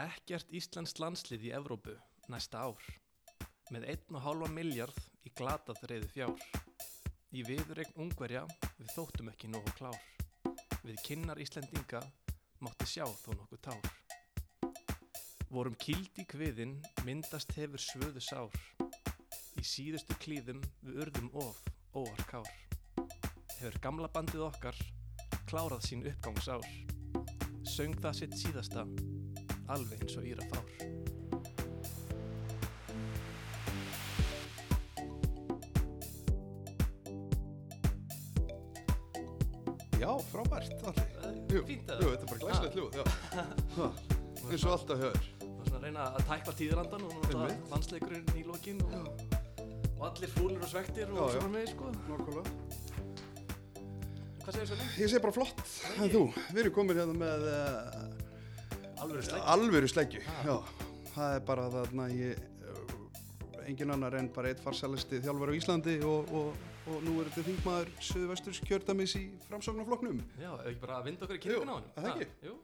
Ekkert Íslands landslið í Evrópu næsta ár með 1,5 miljard í glatað reyðu fjár. Í viðregn ungverja við þóttum ekki nógu klár. Við kinnar Íslendinga mátti sjá þó nokkuð tár. Vorum kild í kviðin myndast hefur svöðu sár. Í síðustu klíðum við urðum of óar kár. Hefur gamla bandið okkar klárað sín uppgangsár. Söng það sitt síðasta alveg eins og Íra Fár. Já, frábært allir. Jú, Fínt jú, að þetta er bara glæslegt ljóð, já. Ha, eins og alltaf höfður. var svona að reyna að tækla tíðrandan og nota Einmitt. landsleikurinn í lokin og, og allir fúlir og svektir og Já, já. svona með sko. Nákvæmlega. Hvað segir Svenni? Ég segi bara flott, en þú, við erum komin hérna með uh, Alveg sleik. alvöru sleggju. Já, það er bara þarna ég, uh, engin annar en bara eitt farsælisti þjálfur á Íslandi og, og, og nú er þetta þingmaður Suðvesturs kjördamis í framsóknarflokknum. Já, ef ekki bara að vinda okkur í kynningun á hann. það ekki? Jú.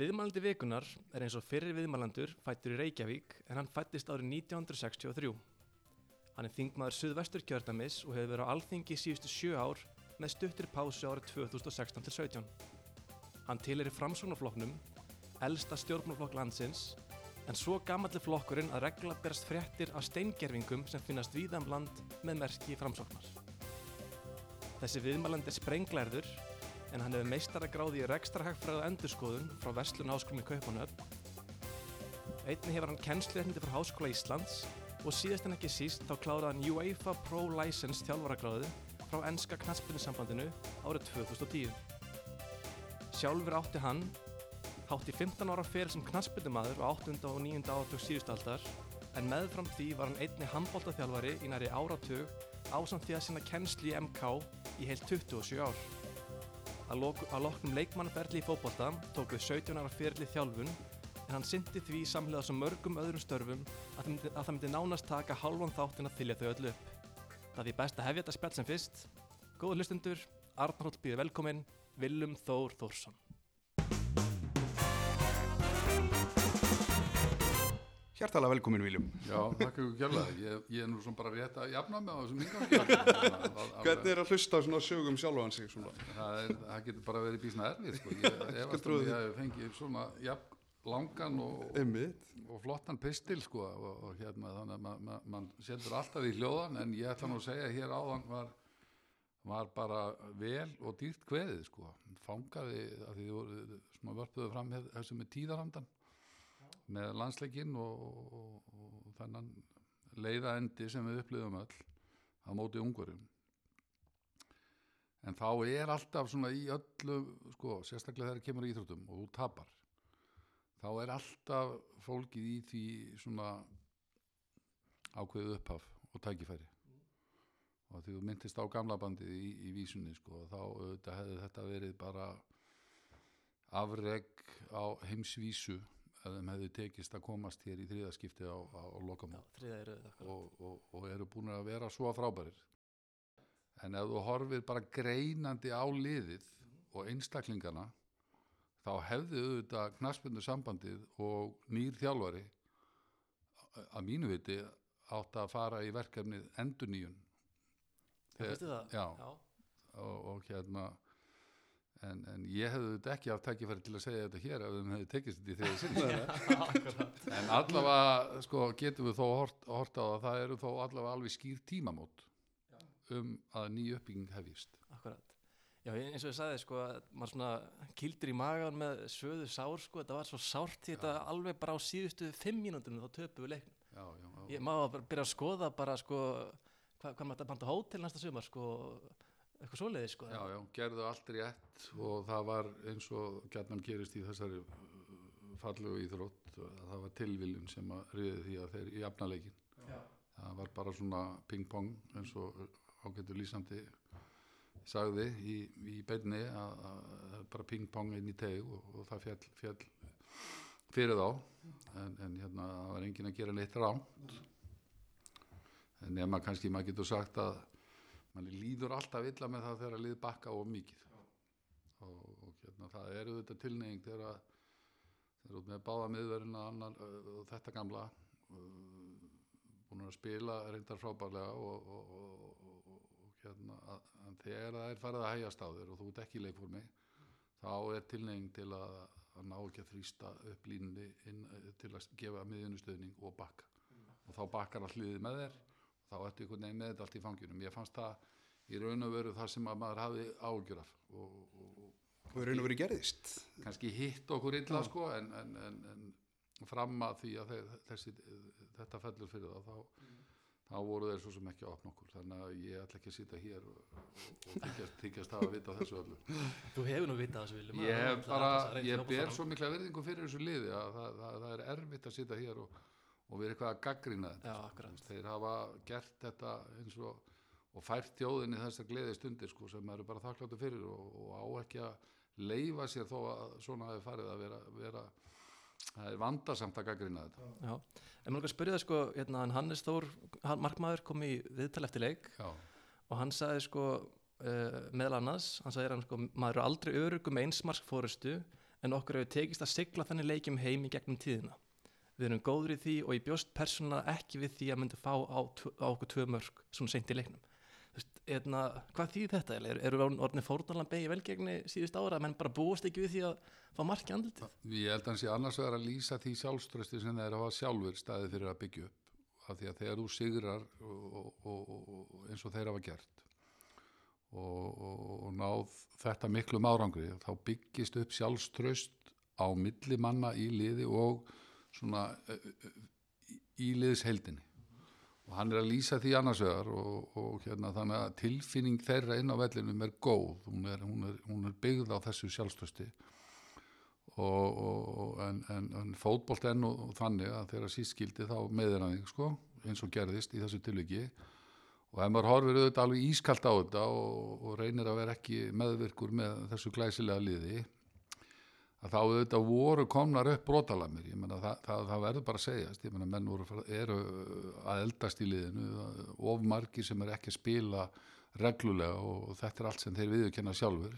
Viðmælandi vikunar er eins og fyrri viðmælandur fættur í Reykjavík en hann fættist árið 1963. Hann er þingmaður Suðvestur kjördamis og hefur verið á alþingi síðustu sjö ár með stuttir pásu árið 2016-17. Hann tilir í framsóknarflokknum, elsta stjórnmálflokk landsins, en svo gamalli flokkurinn að regla berast fréttir af steingerfingum sem finnast víða um land með merki framsóknar. Þessi viðmælandi er sprenglærður en hann hefur meistaragráði í rekstrahagfræðu endurskoðun frá Vestlun Háskólinn í Kaupanöfn. Einnig hefur hann kennsluréttindi frá Háskóla Íslands og síðast en ekki síst þá kláraði hann UEFA Pro License þjálfaragráðu frá Enska knaspinusambandinu árið 2010. Sjálfur átti hann hátt í 15 ára fyrir sem knaspindumadur á 8. og 9. áratug síðust aldar en meðfram því var hann einnig handbóltaþjálfari í næri áratug ásamt því að sinna kennslu í MK í heilt 27 ár. Að, lok, að loknum leikmannferðli í fótbolta tók við 17 ára fyrirli þjálfun en hann syndi því samlega svo mörgum öðrum störfum að það myndi, að það myndi nánast taka hálfan þáttin að þylja þau öll upp. Það er best að hefja þetta spjall sem fyrst. Góður hlustundur, Arnar Hóll býður velkominn, Willum Þór Þórsson. Hjartalega velkomin, Viljum. Já, þakka ykkur kjærlega. Ég, ég er nú svona bara rétt að jafna mig á þessum ingangsgjörnum. Hvernig er að hlusta á svona sögum sjálfan sig svona? Það, er, það getur bara verið bísna erfið, sko. Ég efast um því. ég hef fengið svona jafn langan og, Einmitt. og flottan pistil, sko. Og, og hérna, þannig að man, man, man setur alltaf í hljóðan, en ég ætla nú að segja að hér áðan var, var bara vel og dýrt kveðið, sko. Fangaði, að því voru, svona vörpuðu fram þessu með tíðarandan með landsleikinn og, og, og þennan leiðaendi sem við upplifum öll á móti ungurum en þá er alltaf svona í öllu sko, sérstaklega þegar kemur í íþróttum og þú tapar þá er alltaf fólkið í því svona ákveðu upphaf og tækifæri og því þú myndist á gamla bandið í, í vísunni sko, þá auðvitað hefði þetta verið bara afreg á heimsvísu ef þeim hefði tekist að komast hér í þriðaskipti á, á, á þetta. og, og, og eru búin að vera svo frábærir. En ef þú horfir bara greinandi á liðið og einstaklingana þá hefði auðvitað knaspindu sambandið og nýr þjálfari að mínu viti átt að fara í verkefnið Já, veistu það? já, Já. og, og hérna en, en ég hefði auðvitað ekki haft tækifæri til að segja þetta hér ef þeim hefði tekist þetta í þegar Akkurat. En allavega sko, getum við þó hort, hort á að það eru þó allavega alveg skýr tímamót um að ný uppbygging hefjist. Akkurat. Já, eins og ég sagði, sko, að maður svona kildur í magan með söðu sár, sko, þetta var svo sárt því þetta alveg bara á síðustu fimm mínúndunum þá töpum við leiknum. Já, já, já. Ég má bara byrja að skoða bara, sko, hvað, hvað maður þetta banta hótel næsta sumar, sko, eitthvað svoleiði, sko. já, já, gerðu allt rétt og það var eins og gætnan gerist í þessari uh, fallegu íþrótt að það var tilviljun sem að riði því að þeir í jafnaleikin. Já. Það var bara svona ping-pong eins og ágættur lýsandi sagði í, í beinni að, að bara ping-pong inn í teg og, og það fjall, fjall fyrir þá en, en hérna það var enginn að gera neitt rámt en nema kannski maður getur sagt að mann líður alltaf illa með það þegar að lið bakka of mikið. Og, og hérna það eru þetta tilneying þegar að þeir eru út með báða miðverðina annar, og þetta gamla búin að spila reyndar frábærlega og, og, og, hérna að, þegar það er farið að hægjast á þér og þú ert ekki í leikformi þá er tilneying til að, að ná ekki að þrýsta upp línunni inn, til að gefa miðjunu stöðning og bakka. Og þá bakkar all liðið með þér þá ertu einhvern veginn með þetta allt í fangjunum ég fannst það í raun og veru það sem að maður hafði ágjur af. Og, og, og í raun og verið gerðist. kannski hitt okkur illa sko en, en, en, en fram að því að þessi, þetta fellur fyrir það þá, þá voru þeir svo sem ekki að opna okkur. Þannig að ég ætla ekki að sitja hér og, og, og þykjast, hafa vita þessu öllu. Þú hefur nú vitað þessu viljum ég bara, ég ber svo mikla verðingu fyrir þessu liði að það, það, það er erfitt að sitja hér og, og vera eitthvað að gaggrina þetta Já, akkurat. Þeir hafa gert þetta eins og og fært þjóðinni þessar gleði stundir sko, sem eru bara þakkláttu fyrir og, og á ekki að leifa sér þó að svona hafi farið að vera, vera það er vandarsamt að gaggrina þetta. Já, en maður spyrja það sko, hérna, hann Hannes Þór, hann, markmaður kom í viðtal eftir leik já, og hann sagði sko uh, meðal annars, hann sagði hann sko maður eru aldrei örugum einsmarsk fórustu en okkur hefur tekist að sigla þannig leikjum heim í gegnum tíðina við erum góður í því og ég bjóst persónulega ekki við því að myndi fá á, á okkur tvö mörg svona seint í leiknum. Þú veist, hérna, hvað þýð þetta er, eru við orðinni fórnalan begi velgegni síðust ára að menn bara búast ekki við því að fá marki andlitið? Ég held að hann sé annars vegar að lýsa því sjálfströsti sem þeir hafa sjálfur staðið fyrir að byggja upp af því að þegar þú sigrar og, og, og, eins og þeir hafa gert og, náð þetta miklum árangri þá byggist upp sjálfströst á milli manna í liði og svona uh, uh, í liðsheldinni og hann er að lýsa því annars vegar og, og hérna þannig að tilfinning þeirra inn á vellinum er góð. Hún er, hún er, hún er byggð á þessu sjálfströsti og, og, en, en, en fótbolt enn og, þannig að þegar síst skildi þá þig sko eins og gerðist í þessu tilviki. Og ef maður horfir auðvitað alveg ískalt á þetta og, og reynir að vera ekki meðvirkur með þessu glæsilega liði að þá auðvitað voru komnar upp brotalamir, ég menna það, það, það verður bara að segjast, ég menna menn voru, eru að eldast í liðinu of margir sem er ekki að spila reglulega og þetta er allt sem þeir viðurkenna sjálfur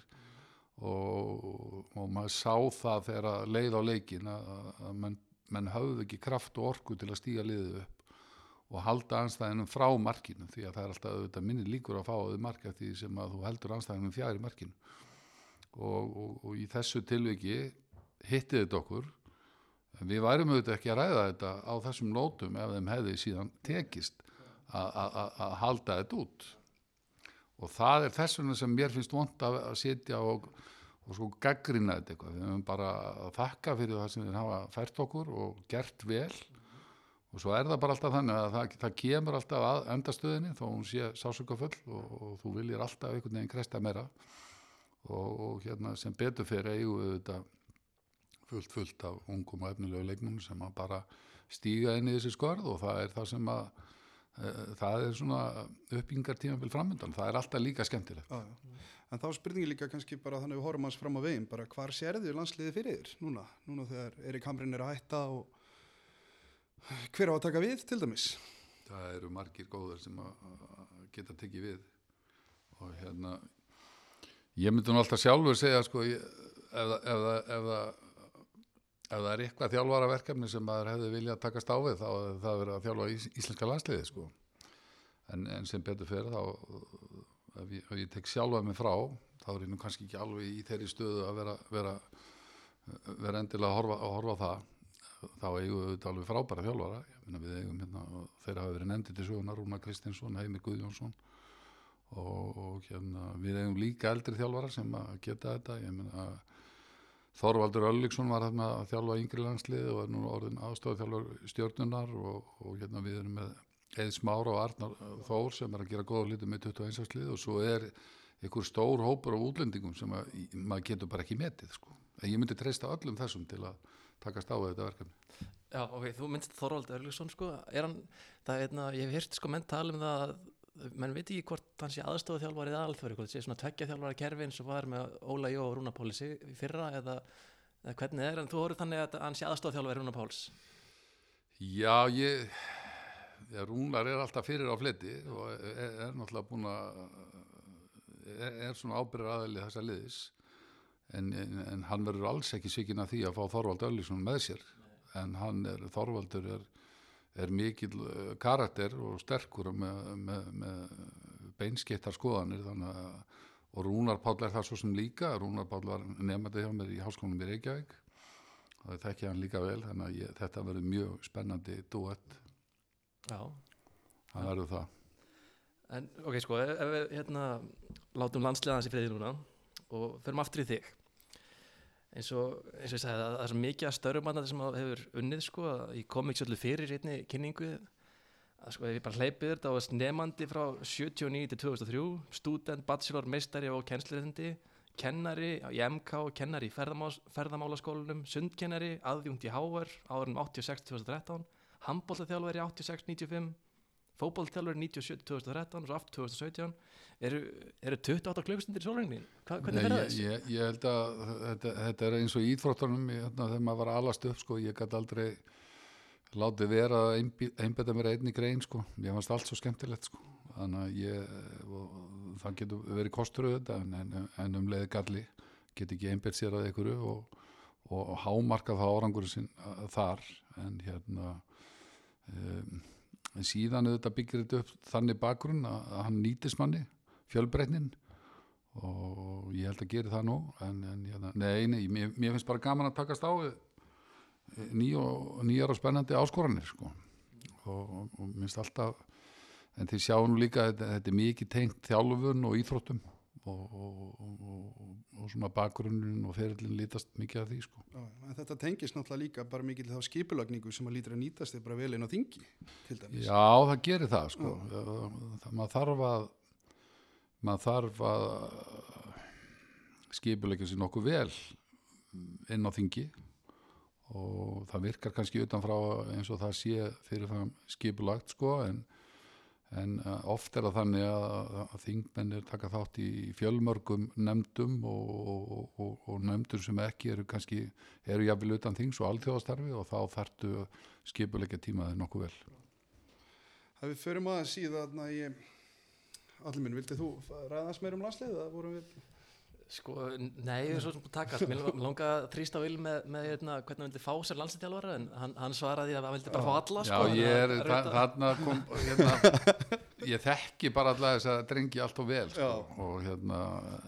og, og maður sá það þegar leið á leikin að, að menn, menn hafðu ekki kraft og orku til að stíga liðið upp og halda anstæðinum frá markinu því að það er alltaf auðvitað minni líkur að fá að þau marka því sem að þú heldur anstæðinum fjær í markinu og, og, og í þessu tilviki hittið þetta okkur. En við værum auðvitað ekki að ræða þetta á þessum nótum ef þeim hefði síðan tekist að- halda þetta út. Og það er þess vegna sem mér finnst vond að, sitja og, og sko gaggrina þetta eitthvað. Við höfum bara að þakka fyrir það sem við hafa fært okkur og gert vel. Og svo er það bara alltaf þannig að það, það kemur alltaf að endastöðinni þó hún sé sásökafull og, og þú viljir alltaf einhvern veginn kresta meira og, og hérna sem betur fyrir eigum við þetta fullt fullt af ungum og efnilegu leikmum sem að bara stíga inn í þessi skörð og það er það sem að e, það er svona uppbyggingar tímafél framöndan, það er alltaf líka skemmtilegt Já, já. En þá spurningi líka kannski bara þannig við horfum hans fram á veginn, bara hvar sérðu landsliði fyrir þér núna? Núna þegar Erik Hamrin er að hætta og hver á að taka við til dæmis? það eru margir góðar sem að að geta tekið við og hérna ég myndi nú alltaf sjálfur segja sko ég, ef, ef, ef, ef það er eitthvað þjálfara verkefni sem maður hefði viljað takast á við þá hefði það verið að þjálfa ís, íslenska landsliði sko. En, en sem betur fyrir þá ef ég, ég tek sjálfa mig frá þá er ég nú kannski ekki alveg í þeirri stöðu að vera, vera, vera endilega að horfa, að horfa það. Þá eigum við alveg frábæra þjálfara. Við eigum hérna, og þeir hafa verið nefndi til söguna Rúna Kristinsson, Heimir Guðjónsson og, og hérna við eigum líka eldri þjálfara sem að geta þetta. Ég meina Þorvaldur Öllíksson var hérna að þjálfa yngri landslið og er nú orðin aðstofað stjórnunar og, og hérna við erum með Eið Smára og Arnar Þór sem er að gera góða hluti með 21 áslið og svo er einhver stór hópur af útlendingum sem að, maður getur bara ekki metið sko. ég myndi treysta öllum þessum til að takast á þetta verkefni. Já, ok, þú minnst Þorvald Örlugsson sko, er hann, það er hérna, ég hef hýrt sko menn tala um það að menn veit ekki hvort hann sé aðstofa þjálfari eða alþjóri, hvort sé svona tveggja þjálfari kerfi eins og var með Óla Jó og Rúna í fyrra eða, eða hvernig er, en þú horfður þannig að hann sé aðstofa þjálfari Rúna Páls? Já, ég já, Rúnar er alltaf fyrir á fleti og er, er náttúrulega búin að er, er svona ábyrður aðali þessa liðis en, en, en hann verður alls ekki svikinn að því að fá Þorvald Öllísson með sér en hann er, Þorvaldur er, er mikil uh, karakter og sterkur með, með, með beinskettar skoðanir þannig að og Rúnar Páll er það svo sem líka Rúnar Páll var nefndi hjá mér í háskólanum í Reykjavík. Og það þekki hann líka vel þannig að ég, þetta verður mjög spennandi duett, Já, það verður það. En ok sko, ef, við hérna látum landsliðans í friði núna og förum aftur í þig eins og, eins og ég sagði að það er svo mikið að störum manna sem hefur unnið sko ég kom ekki svolítið fyrir einni kynningu. Að sko ef ég bara hleypið þetta og nefandi frá 79 til 2003 student, bachelor, meistari og kennslureðindi kennari í MK, kennari í ferðamál, ferðamálaskólanum sundkennari, aðjungt í HR árunum 86-2013 handbóltaþjálfari 86-95 fótballtjálfur 97-2013 og svo aftur 2017 eru, eru 28 klukkstundir í sólregnin Hva, hvernig Nei, fer ég, ég, ég held að þetta, þetta er eins og íþróttunum hérna, þegar maður var alast upp sko, ég gæti aldrei látið vera að einbetta mér einni grein sko. ég fannst allt svo skemmtilegt sko. þannig að ég og, það getur verið kostur auðvitað en, en, en um leiði galli get ekki einbett sér að einhverju og, og hámarka það árangur sin, að, þar en hérna um, en síðan auðvitað byggir þetta upp þannig bakgrunn að, að hann nýtist manni fjölbreytnin og ég held að gera það nú en, en hérna, nei, nei, mér, mér finnst bara gaman að takast á og, nýjar og spennandi áskoranir sko. og, og, minnst alltaf en þið sjáum nú líka að þetta, þetta er mikið tengt þjálfun og íþróttum og, og, og, og svona bakgrunnin og ferillin lítast mikið af því sko. Já, þetta tengist náttúrulega líka bara mikil þá skipulagningu sem að lítur að nýtast þið bara vel inn á þingi til. Já, það gerir það sko. það, maður þarf að maður þarf að skipuleika sér nokkuð vel inn á þingi og það virkar kannski utanfrá eins og það sé fyrirfram skipulagt sko en, en uh, oft er það þannig að, að þingmennir taka þátt í fjölmörgum nefndum og, og, og, og nefndur sem ekki eru kannski eru jafnvel utan þings og alþjóðastarfi og þá þartu skipuleika tímaði nokkuð vel. Það við förum aðeins síðan að ég Allir minn, vildi þú ræðast meir um landslið? Það vorum við Sko, nei, ég er svo sem búin að taka allt. Mér lang- langaði að þrýsta vil með, með hérna, hvernig hann vildi fá sér landslítjálfara en hann, hann svaraði að hann vildi bara fá alla Já, sko, ég er, þannig að- kom hérna, ég þekki bara alla þess að drengi allt og vel sko. Já. og hérna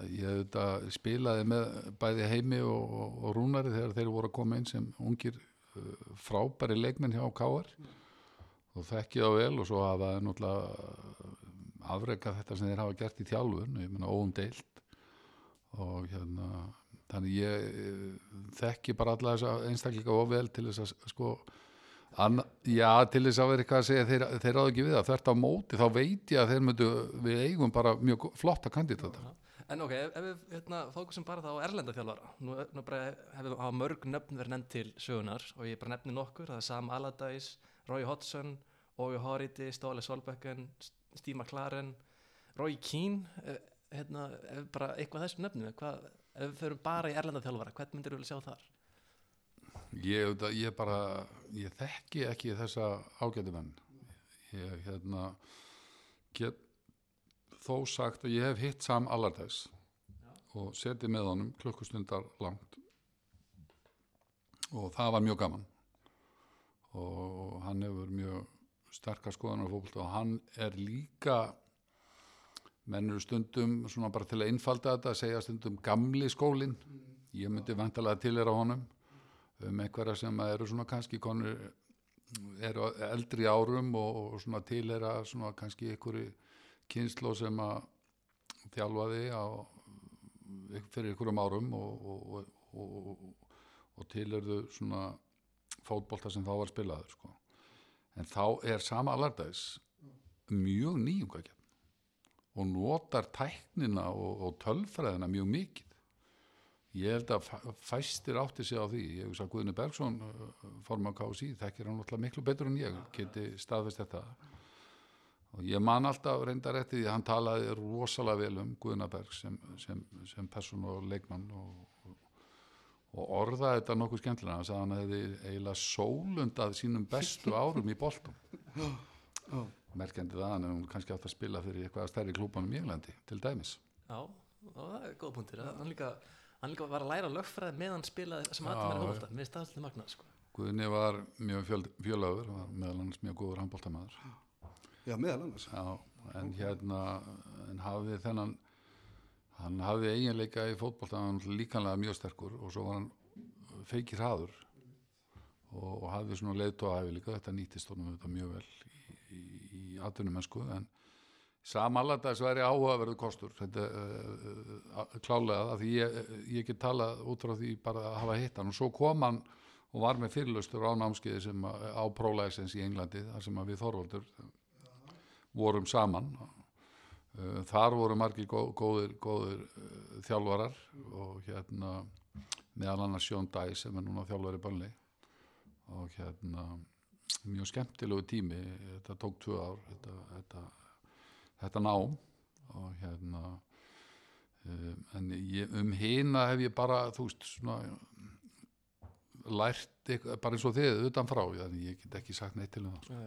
ég þetta, spilaði með bæði heimi og, og, og rúnari þegar þeir voru að koma inn sem ungir uh, frábæri leikmenn hjá Káar og þekki það vel og svo hafa þeir náttúrulega afrekað þetta sem þeir hafa gert í þjálfun ég meina óum deilt og hérna þannig ég eh, þekki bara alla þessa einstakleika og vel til þess að sko Anna, já, til þess að vera eitthvað að segja þeir, þeir ráðu ekki við það, þvert á móti þá veit ég að þeir myndu, við eigum bara mjög flotta kandidata En ok, ef, við hérna, fókusum bara þá á erlenda þjálfara. Nú, nú hefur hafa mörg nöfn verið nefnd til sögunar og ég bara nefni nokkur. Það er Sam Allardyce, Roy Hodgson Ói Horiti, Stóli Solbecken Steve McLaren Roy Keane eh, hérna, ef bara eitthvað þessum nöfnum hvað, ef við förum bara í erlenda þjálfara hvern myndir þú vilja sjá þar? ég, ég bara, ég þekki ekki þessa ágætu menn. Ég hérna get þó sagt að ég hef hitt Sam Allardyce og setið með honum klukkustundar langt. Og það var mjög gaman. Og hann hefur mjög sterkar skoðanar fólk og hann er líka mennur stundum svona bara til að einfalda þetta segja stundum gamli skólin ég myndi vantalega til er á honum um einhverja sem eru svona kannski konur eru eldri árum og, og svona tilera svona kannski einhverju kynslo sem að þjálfaði á fyrir einhverjum árum og, og, og, og tilurðu svona fótbolta sem þá var spilaður sko. En þá er sama allardæs mjög nýjungakjarn og notar tæknina og, og tölfræðina mjög mikið. Ég held að fæ- fæstir átti sig á því. Ég hugsa að Guðni Bergson forman KSI, þekkir hann alltaf miklu betur en ég geti staðfest þetta. Og ég man alltaf reyndar eftir því að hann talaði rosalega vel um Guðna Berg sem, sem, sem person og leikmann og, og, orðaði þetta nokkuð skemmtilega. Hann sagði að hann hefði eiginlega sólundað sínum bestu árum í boltum merkjandi það hann hefði kannski átt að spila fyrir eitthvað stærri klúbanum í Englandi til dæmis. Já, og það er góð punktir hann líka, hann líka var að læra lögfræði meðan hann spilaði sem aðtum er já. hófaldar, mér staðslega magnað sko. Guðni var mjög fjöl, fjölöfur var meðal annars mjög góður handbóltamæður Já, meðal annars. Já, en hérna en hafði þennan hann hafði eiginleika í fótbolta hann var líkanlega mjög sterkur og svo var hann feikir hraður og, og hafði svona leiðtóa líka. Þetta nýttist honum þetta mjög vel í, í, í atvinnumennsku en samanlega þess væri áhugaverðu kostur. Þetta uh, klálega að því ég, ég get talað út frá því bara að hafa hitt hann. Og svo kom hann og var með fyrirlustur á námskeiði sem að, á prólæsins í Englandi þar sem að við Þorvaldur vorum saman. uh, þar voru margir gó, góðir, góðir uh, þjálfarar og hérna meðal annars Sjón Dæ sem er núna þjálfari bönni og hérna mjög skemmtilegu tími þetta tók tvö ár þetta, þetta, þetta nám. Og hérna um, en ég, um hina hef ég bara þú veist svona lært eitthvað, bara eins og þið utanfrá, þannig ég get ekki sagt neitt til um það sko.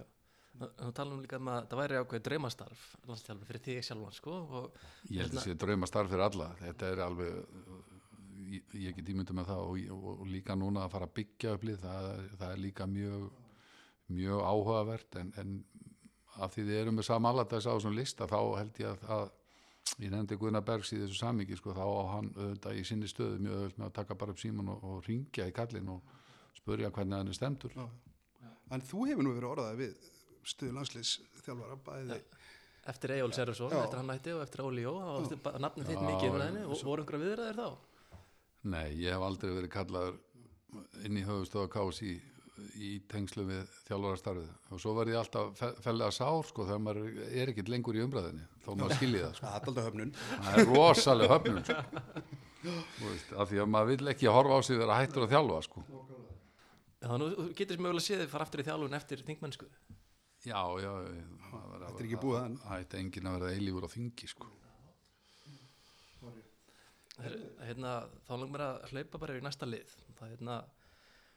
Þú talum líka um að það væri ákveð draumastarf landstjálfur fyrir þig sjálfan sko, og Ég held að sé drauma starf fyrir alla þetta er alveg ég, ég get ímyndið með það og, og, og líka núna að fara að byggja upplið það, er- það er líka mjög mjög áhugavert en, en af því þið erum með samanlætaðis á þessum lista þá held ég að, að ég nefndi Guðna Bergs í þessu samingi sko, þá á hann auðvitað í sinni stöðu mjög auðvitað með að taka bara upp síman og, og ringja í kallin og spurja hvernig hann er stemtur Já. En þú hefur nú verið orðað við stuðu landsliðs þjálfara bæði. eftir Eyjól Serfsson, eftir hann hætti og eftir Óli Jó þá var nafnið þitt mikið um henni og voru einhverja viðræðir þá Nei, ég hef aldrei verið kallaður inn í höfustofa KSI í tengslu við þjálfarastarfið og svo verði ég alltaf fe- fellega sár sko þegar maður er ekkert lengur í umræðinni þó maður skilji það sko. Það er alltaf höfnun. það er rosalega höfnum sko. Þú veist, af því að maður vill ekki horfa á sig þegar hættur að þjálfa sko. Já, að þú getur mögulega séð þig fara aftur í þjálfun eftir þingmennsku já, já Þetta er ekki búið enn. Það ætti enginn að vera eilífur á þingi sko. Her, hérna, þá langar mér að hlaupa bara yfir í næsta lið. Það, hérna,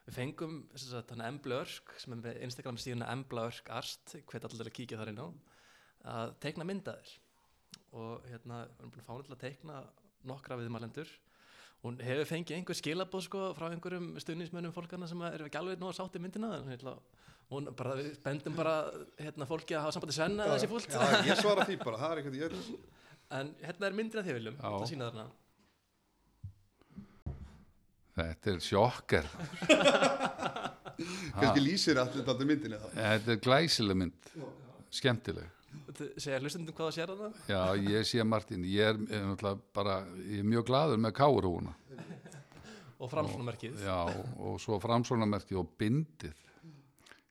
við fengum sem sagt, hann Embla Örk sem er með Instagram stíðuna Embla Örk Arst hvet allir að kíkja þar inn á að teikna myndaðir og hérna, við erum búin að fá hann til að teikna nokkra viðmælendur. Hún hefur fengið einhver skilabóð sko, frá einhverjum stuðnismönnum fólkana sem eru ekki alveg nóg að sátti myndina en hérna, hún bara, við bendum bara hérna, fólki að hafa sambandi svenna eða þessi fólk Já, ég svara því bara, það er eitthvað ég... en hérna er myndir að þið viljum það sína þarna. Þetta er sjokker. Kannski lýsir allir þetta myndinni þá. Þetta er glæsileg mynd. Skemmtileg. Segja hlustundum hvað það sér þarna? Já, ég sé Martin, ég er, er náttúrulega bara, ég er mjög gladur með káurhúuna. og framslumarkið Já, og svo framsónamerkið og bindið.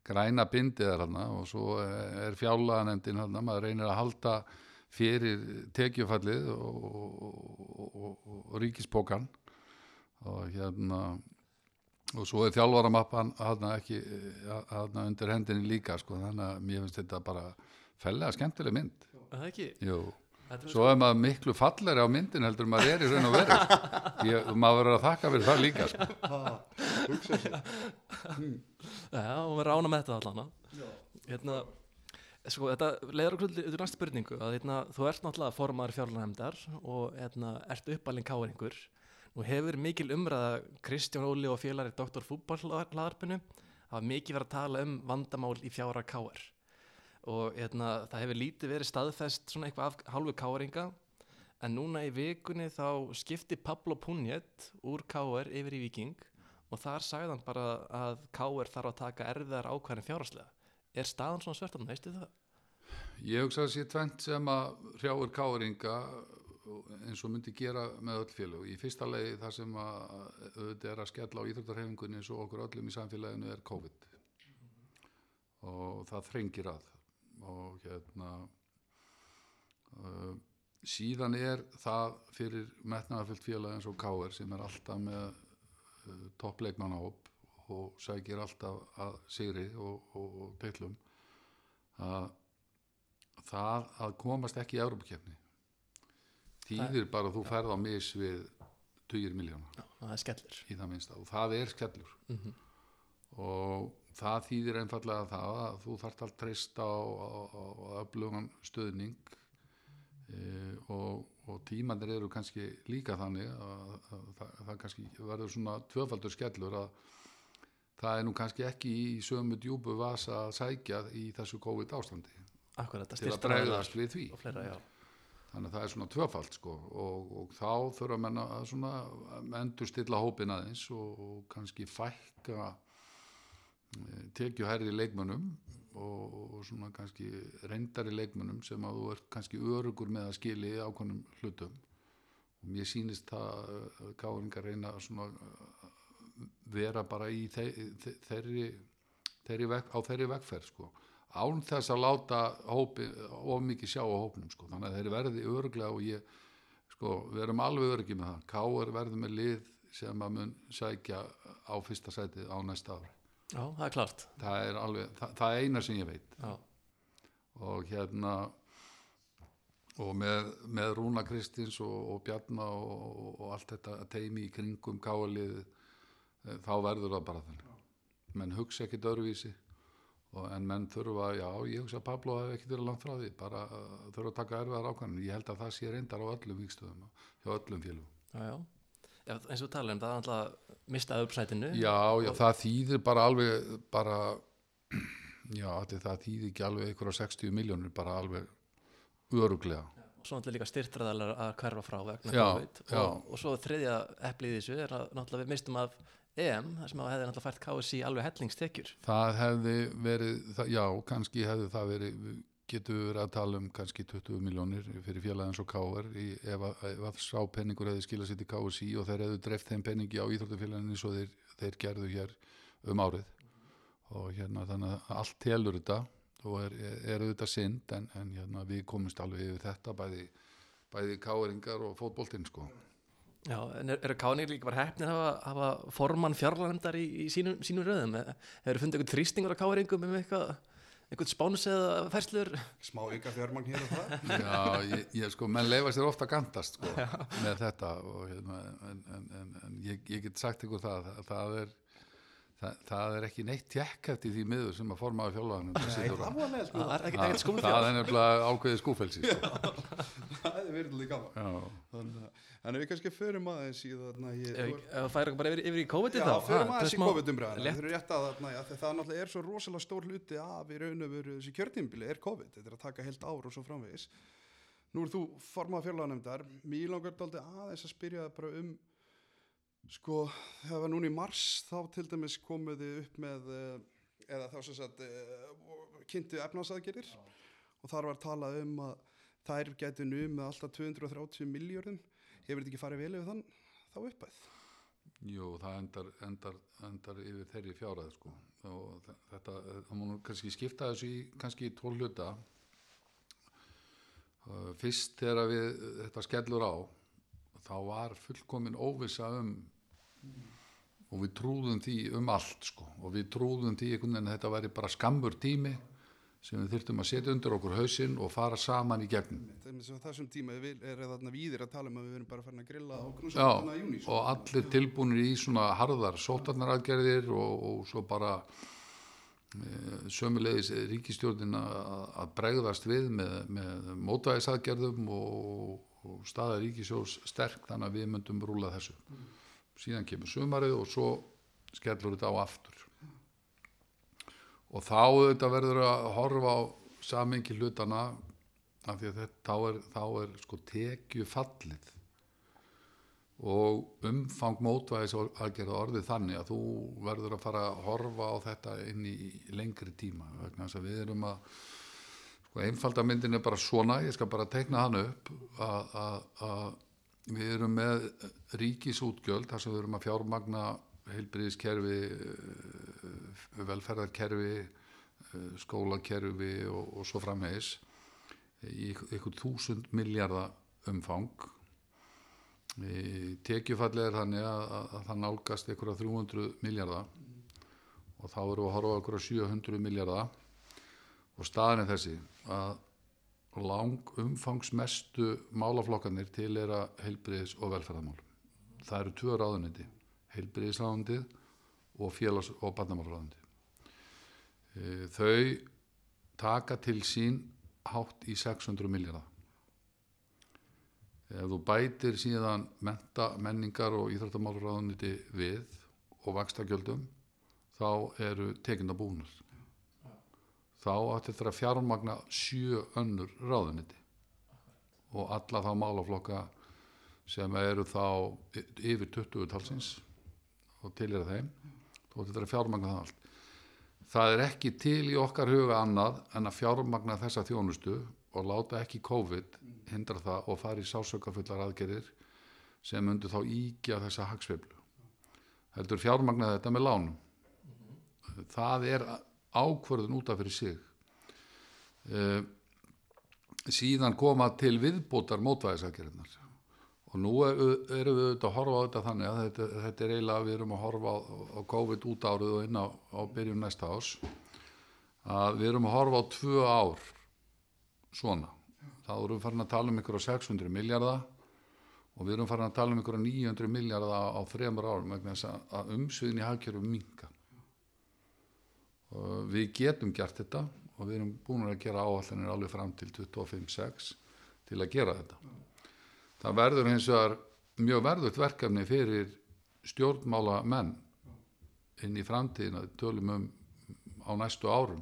Græna bindið er hana og svo er fjárlaganefndin hana, maður reynir að halda fyrir tekjufallið og, og, og, og, og ríkispókan og hérna og svo er þjálfaramappan ekki hana undir hendinni líka sko, þannig að mér finnst þetta bara fellega skemmtileg mynd. Er það ekki Jú. Svo er maður miklu falleri á myndin heldur maður er í raun og veru. Ég, maður verður að þakka fyrir það líka. Sko. Sér. Já, og við rána með þetta allan hérna, sko, þetta leiður okkur til næstu spurningu að hérna, þú ert náttúrulega formaður fjárlunarhemdar og hérna, ert uppalinn káringur nú hefur mikil umræða Kristján Óli og félari Dr. Fútballhlaðarpinu hafa mikið verið að tala um vandamál í fjára káar og hérna, það hefur lítið verið staðfest svona eitthvað af hálfu káringa en núna í vikunni þá skipti Pablo Punjet úr káar yfir í Viking og þar sagði hann bara að K.R. þarf að taka erfiðar ákvæðin fjárhagslega. Er staðan svona svört veistu það? Ég hugsa að sé tvent sem að hrjáir káringa eins og myndi gera með öll félög. Í fyrsta legi það sem að auðvitað er að skella á íþróttarhefingunni eins og okkur öllum í samfélaginu er COVID. Og það þrengir að. Og hérna uh, síðan er það fyrir metnaðarfyllt félag eins og K.R. sem er alltaf með uh, toppleikmannahóp og sækir alltaf að sigri og, og, og teitlum að það að komast ekki í Európa-kefni þýðir bara að þú ferð á mis við 20 miljóna Já, það er skellir. í það minnsta og það er skellur Mm og það þýðir einfallega það að þú þarft að treysta á, á, á, á öflugan stöðning e, og, og tímanir eru kannski líka þannig að, að, það, það kannski verður svona tvöfaldur skellur að það er nú kannski ekki í sömu djúbu vasa að sækja í þessu COVID ástandi. Akkurat, að til að bregðast við því. fleira, þannig að það er svona tvöfald sko og, og þá þurfa menn að svona endur stilla hópin aðeins og, og kannski fækka tekjuherri leikmönnum og, og svona kannski reyndari leikmönnum sem að þú ert kannski örugur með að skili ákveðnum hlutum. Og mér sýnist það gáðingar reyna að svona uh, vera bara í þe þe þeirri, þeirri veg, á þeirri vegferð sko. Án þess að láta hópi, of mikið sjá á hópnum sko. þannig að þeir verði örglega og ég sko, við erum alveg örgi með það. Káur verði með lið sem að mun sækja á fyrsta sætið á næsta ári Já, það er klart. það er alveg, það, það er eina sem ég veit. Já, og hérna og með, með Rúna Kristins og, og Bjarna og, og, allt þetta teimi í kringum káalið þá verður það bara þannig. Menn hugsa ekkit öðruvísi. Og, en menn þurfa, já ég hugsa að Pablo hafi ekkit verið langt frá því. Bara uh, þurfa að taka erfiðar ákvæmni, ég held að það sé reyndar á öllum vikstöðum, hjá öllum félugum já, já. Eins og tala um það er alltaf mistaði uppsætinu. Já, já, það þýðir bara alveg bara já, það þýðir ekki alveg einhverja 60 miljónir bara alveg öruglega Og svo náttúrulega líka styrtraðalar að hverfa frá vegna Já. Og, og svo þriðja eplið í þessu er að náttúrulega við mistum af EM, þar sem hefði náttúrulega fært KSI alveg hellingstekjur. það hefði verið, það, já, kannski hefði það verið, við getum verið að tala um kannski 20 miljónir fyrir félagans og káar ef, að- sá penningur hefði skilað sér til KSI og þeir hefðu dreift þeim penningi á íþróttufélaginu eins og þeir, þeir gerðu hér um árið. Og hérna þannig að allt telur þetta og er, er auðvitað synd en, en hérna við komumst alveg yfir þetta bæði, bæði káeringar og fótboltinn sko. Já, en er, er Káni líka bara heppnir að hafa, formann fjárlægndar í, í sínum, sínum röðum? Hefur fundið eitthvað þrýstingur á káringum um eitthvað, eitthvað spáns eða færslur? smá ykkar fjármagn hér og það Já, ég, ég sko, menn leifa sér ofta að gantast sko, með þetta og hérna, en, en, en, en ég, ég get sagt ykkur það, það, það er það, það er ekki neitt tjekk eftir því miður sem að það var með sko. Það er ekkert skúfið það er nefnilega ákveðið skúfelsi sko. það er verið gaman. Já, Þannig við kannski förum aðeins í við færum bara yfir, yfir í COVID-ið Já, þá? förum aðeins í er smá- COVID-umræðina létt- Það er rétt að þarna, já, þegar það náttúrulega er svo rosalega stór hluti af í raun og veru þessi kjörtímbili er COVID, þetta er að taka heilt ár og svo framvegis. Nú er þú formað fjárlaganefndar. Mér langar daldi aðeins að spyrja það bara um sko, það var núna í mars þá til dæmis komuð þið upp með eh, eða þá sem sagt eh, kynntu efnarsaðgerir og þar var talað um að þær gætu nú með alltaf 230 miljörðum hefur þetta ekki farið vel yfir þann þá uppæð jú, það endar, endar, endar yfir þeirri fjárað sko. og þe- þetta, það nú kannski skipta þessu í kannski í tól hluta. Uh, fyrst þegar við þetta skellur á þá var fullkomin óvissa um og við trúðum því um allt sko. Og við trúðum því einhvern veginn að þetta væri bara skammur tími sem við þurftum að setja undir okkur hausinn og fara saman í að þessum tíma er, þarna víðir að tala um að við verum bara farin að grilla knúsum í júni sko. og allir tilbúinir í svona harðar sótarnaraðgerðir og, og svo bara e, sömulegis ríkistjórnin að að bregðast við með, með mótvæðisaðgerðum og, og staða ríkisjós sterk þannig að við myndum rúla þessu síðan kemur sumarið og svo skellur þetta á aftur. Og þá auðvitað verður að horfa á samengi hlutana af því að þetta, þá er, þá er sko tekju fallið og umfang mótvæðis aðgerða orðið þannig að þú verður að fara að horfa á þetta inn í lengri tíma vegna þess að við erum að sko einfaldamyndin er bara svona ég skal bara teikna hann upp að við erum með ríkisútgjöld þar sem við erum að fjármagna heilbriðiskerfi velferðarkerfi eh, skólakerfi og, og svo framvegis í ykkur þúsund miljardar umfang. Tekjufallið er þannig að, að, að það nálgast ykkur 300 miljardar og þá erum við að horfa ykkur 700 miljardar og staðan er þessi að lang umfangsmestu málaflokkanir til er að heilbriðis og velferðarmál það eru tvö ráðuniti heilbriðisráðundið og félags- og barnamálráðundið þau taka til sín hátt í 600 miljardar ef þú bætir síðan menta, menningar og íþróttamálurraðuniti við og vakstakjöldum þá eru tekinda búnir þá átti þetta að fjármagna sjö önnur ráðuniti og alla þá málaflokka sem eru þá yfir 20 talsins og til er þeim. Þá átti þetta að fjármagna það allt. Það er ekki til í okkar huga annað en að fjármagna þessa þjónustu og láta ekki COVID hindra það og fara í sásökafullar aðgerðir sem myndu þá íkja þessa hagsveiflu. Heldur fjármagna þetta með lánum. Það er ákvörðun út af fyrir sig. Uh, síðan koma til viðbótar mótvæðisagerðnar og nú er, erum við auðvitað að horfa á þetta þannig að þetta, þetta er eiginlega við erum að horfa á, á COVID út árið og inn á, á byrjun næsta ás að við erum að horfa á tvö ár svona. Þá erum við farin að tala um ykkur á 600 miljardar og við erum farin að tala um ykkur á 900 miljardar á, á þremur árum vegna þess að, umsviðin í hagkjörum minka og við getum gert þetta og við erum búin að gera áallanir alveg fram til 25.6 til að gera þetta. Það verður hins vegar mjög verðut verkefni fyrir stjórnmála menn inn í framtíðina tölum um á næstu árum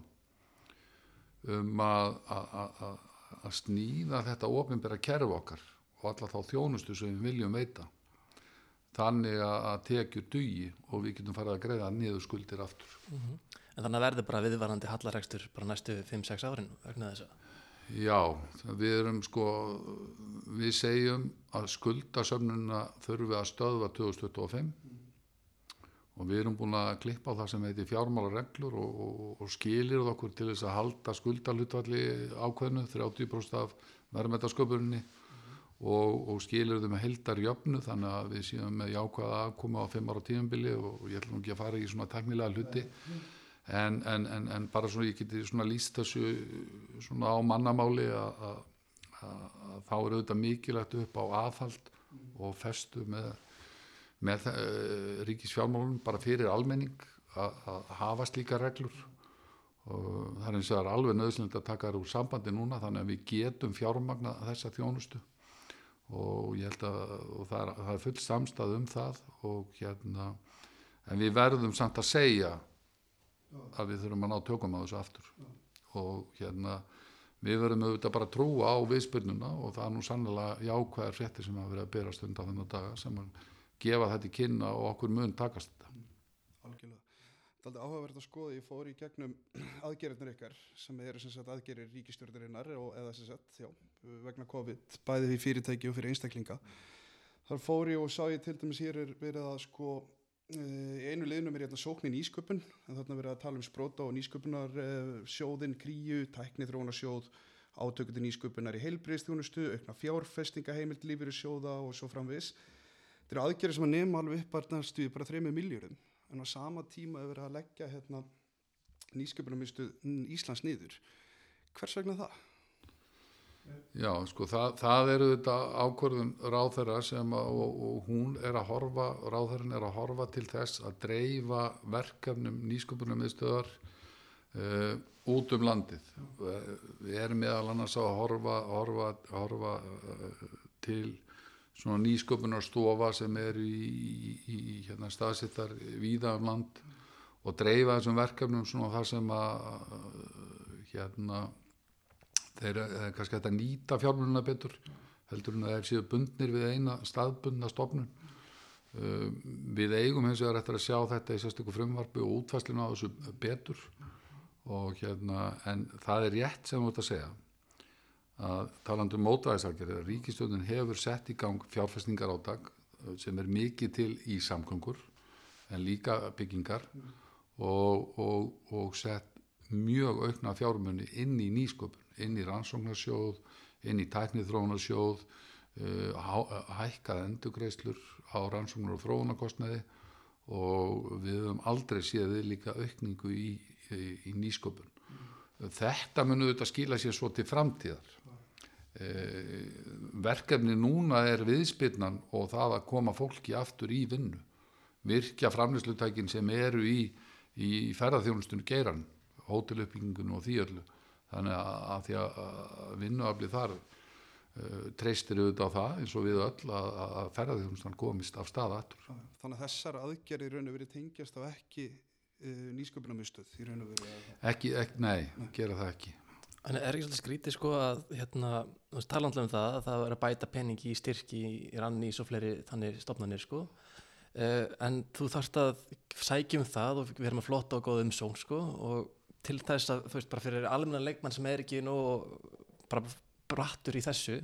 um að, að, að, að sníða þetta ofinbæra kerfi okkar og alla þá þjónustu sem við viljum veita þannig að, að tekjur dugi og við getum farið að greiða niður skuldir aftur. En þannig að verður bara viðvarandi hallarekstur bara næstu 5-6 árin vegna þess að Já, við erum sko, við segjum að skuldasöfnuna þurfi að stöðva 2025 og við erum búin að klippa á það sem heitir fjármálareglur og, og, og skilir okkur til þess að halda skuldalutvalli ákveðnu, 30% af verðmættasköpuninni og, og skilir þau með heldar jöfnu þannig að við séum með jákvæða aðkoma á 5 ára tíðanbili og ég ætlum ekki að fara í svona teknilega hluti. En, en, en, en bara svona ég geti svona líst þessu svona á mannamáli að, þá er auðvitað mikilvægt upp á aðhald og festu með, með uh, ríkisfjármálunum bara fyrir almenning að, hafa slíka reglur. Og það er eins og það er alveg nöðsynlegt að taka þær úr sambandi núna þannig að við getum fjármagna þessa þjónustu og ég held að það, er, það er full samstað um það og hérna en við verðum samt að segja að við þurfum að ná tökum á þessu aftur og hérna við verðum auðvitað bara að trúa á viðspyrnuna og það er nú sannlega jákvæðar fréttir sem hafa verið að bera stund á þennan daga sem að gefa þetta í kynna og okkur mun takast þetta Algjörlega. Aldrei áhugavert að skoða, ég fór í gegnum aðgerðnir ykkar sem eru sem sagt aðgerðir ríkistjórnarinnar og eða sem sagt, já, vegna COVID, bæði fyrir fyrirtæki og fyrir einstaklinga. Þar fór ég og sá ég til dæmis hér er verið að sko, eh, í einu liðnum er hérna sóknin ísköpun, en þarna er verið að tala um spróta og nýsköpunar sjóðin, kríu, tækni þróunarsjóð, átökutin nýsköpunar í heilbriðstjónustu, aukna fjárfestinga heimild lífyrir sjóða og svo framvis. Þetta eru aðgerðir sem að nema alveg upp bara þreymið miljórum en á sama tíma hefur verið að leggja hérna, nýsköpunarmistu Íslands niður. Hvers vegna það? Já, sko, það, það eru þetta ákvörðun ráðherra sem að, og, og hún er að horfa, ráðherrin er að horfa til þess að dreifa verkefnum nýsköpunum miðstöðar uh, út um landið. Uh, við erum meðal annars að horfa, horfa, horfa uh, til svona nýsköpunarstofa sem eru í, í, í hérna, staðsittar víða um land og dreifa þessum verkefnum svona þar sem að hérna þeir er kannski hægt að nýta fjármjöluna betur heldur en að þeir séu bundnir við eina staðbundna stofnun. Uh, við eigum hins vegar eftir að sjá þetta í sérstöku frumvarfi og útfæslinu á þessu betur og hérna en það er rétt sem þú ert að segja að talandi um mótvæðisargerð ríkistjóðin hefur sett í gang fjárfæstingar átak sem er mikið til í samgöngur en líka byggingar og, og, og sett mjög aukna fjármunni inn í nýsköpun, inn í rannsóknarsjóð, inn í tæknithrónarsjóð, uh, hækkað endugreislur á rannsóknar og þróunarkostnaði og við höfum aldrei séð við líka aukningu í, í, í nýsköpun. Þetta munum auðvitað skila sér svo til framtíðar. Uh, verkefni núna er viðspilnan og það að koma fólki aftur í vinnu. Virkja framlýslutækin sem eru í, í ferðarþjónustunum geiran hóteluppbyggingun og því öllu þannig að, því að vinnuafli þar uh, treystir auðvitað á það eins og við öll að, að- ferðarþjónustan komist af stað aftur. Þannig að þessar aðgerðir í raun og verið tengjast á ekki uh, nýsköpunarmiðstöð í raun og verið Ekki, ekki, nei, gera það ekki. En er ekki svolítið skrítið sko að hérna, þú veist, tala um það að það er að bæta peningi í styrki í rannís og fleiri þannig stofnanir sko. Uh, en þú þarft að sækja um það og við erum að flotta og góða umsón sko og til þess að þú veist bara fyrir almenna leikmann sem er ekki nú bara brattur í þessu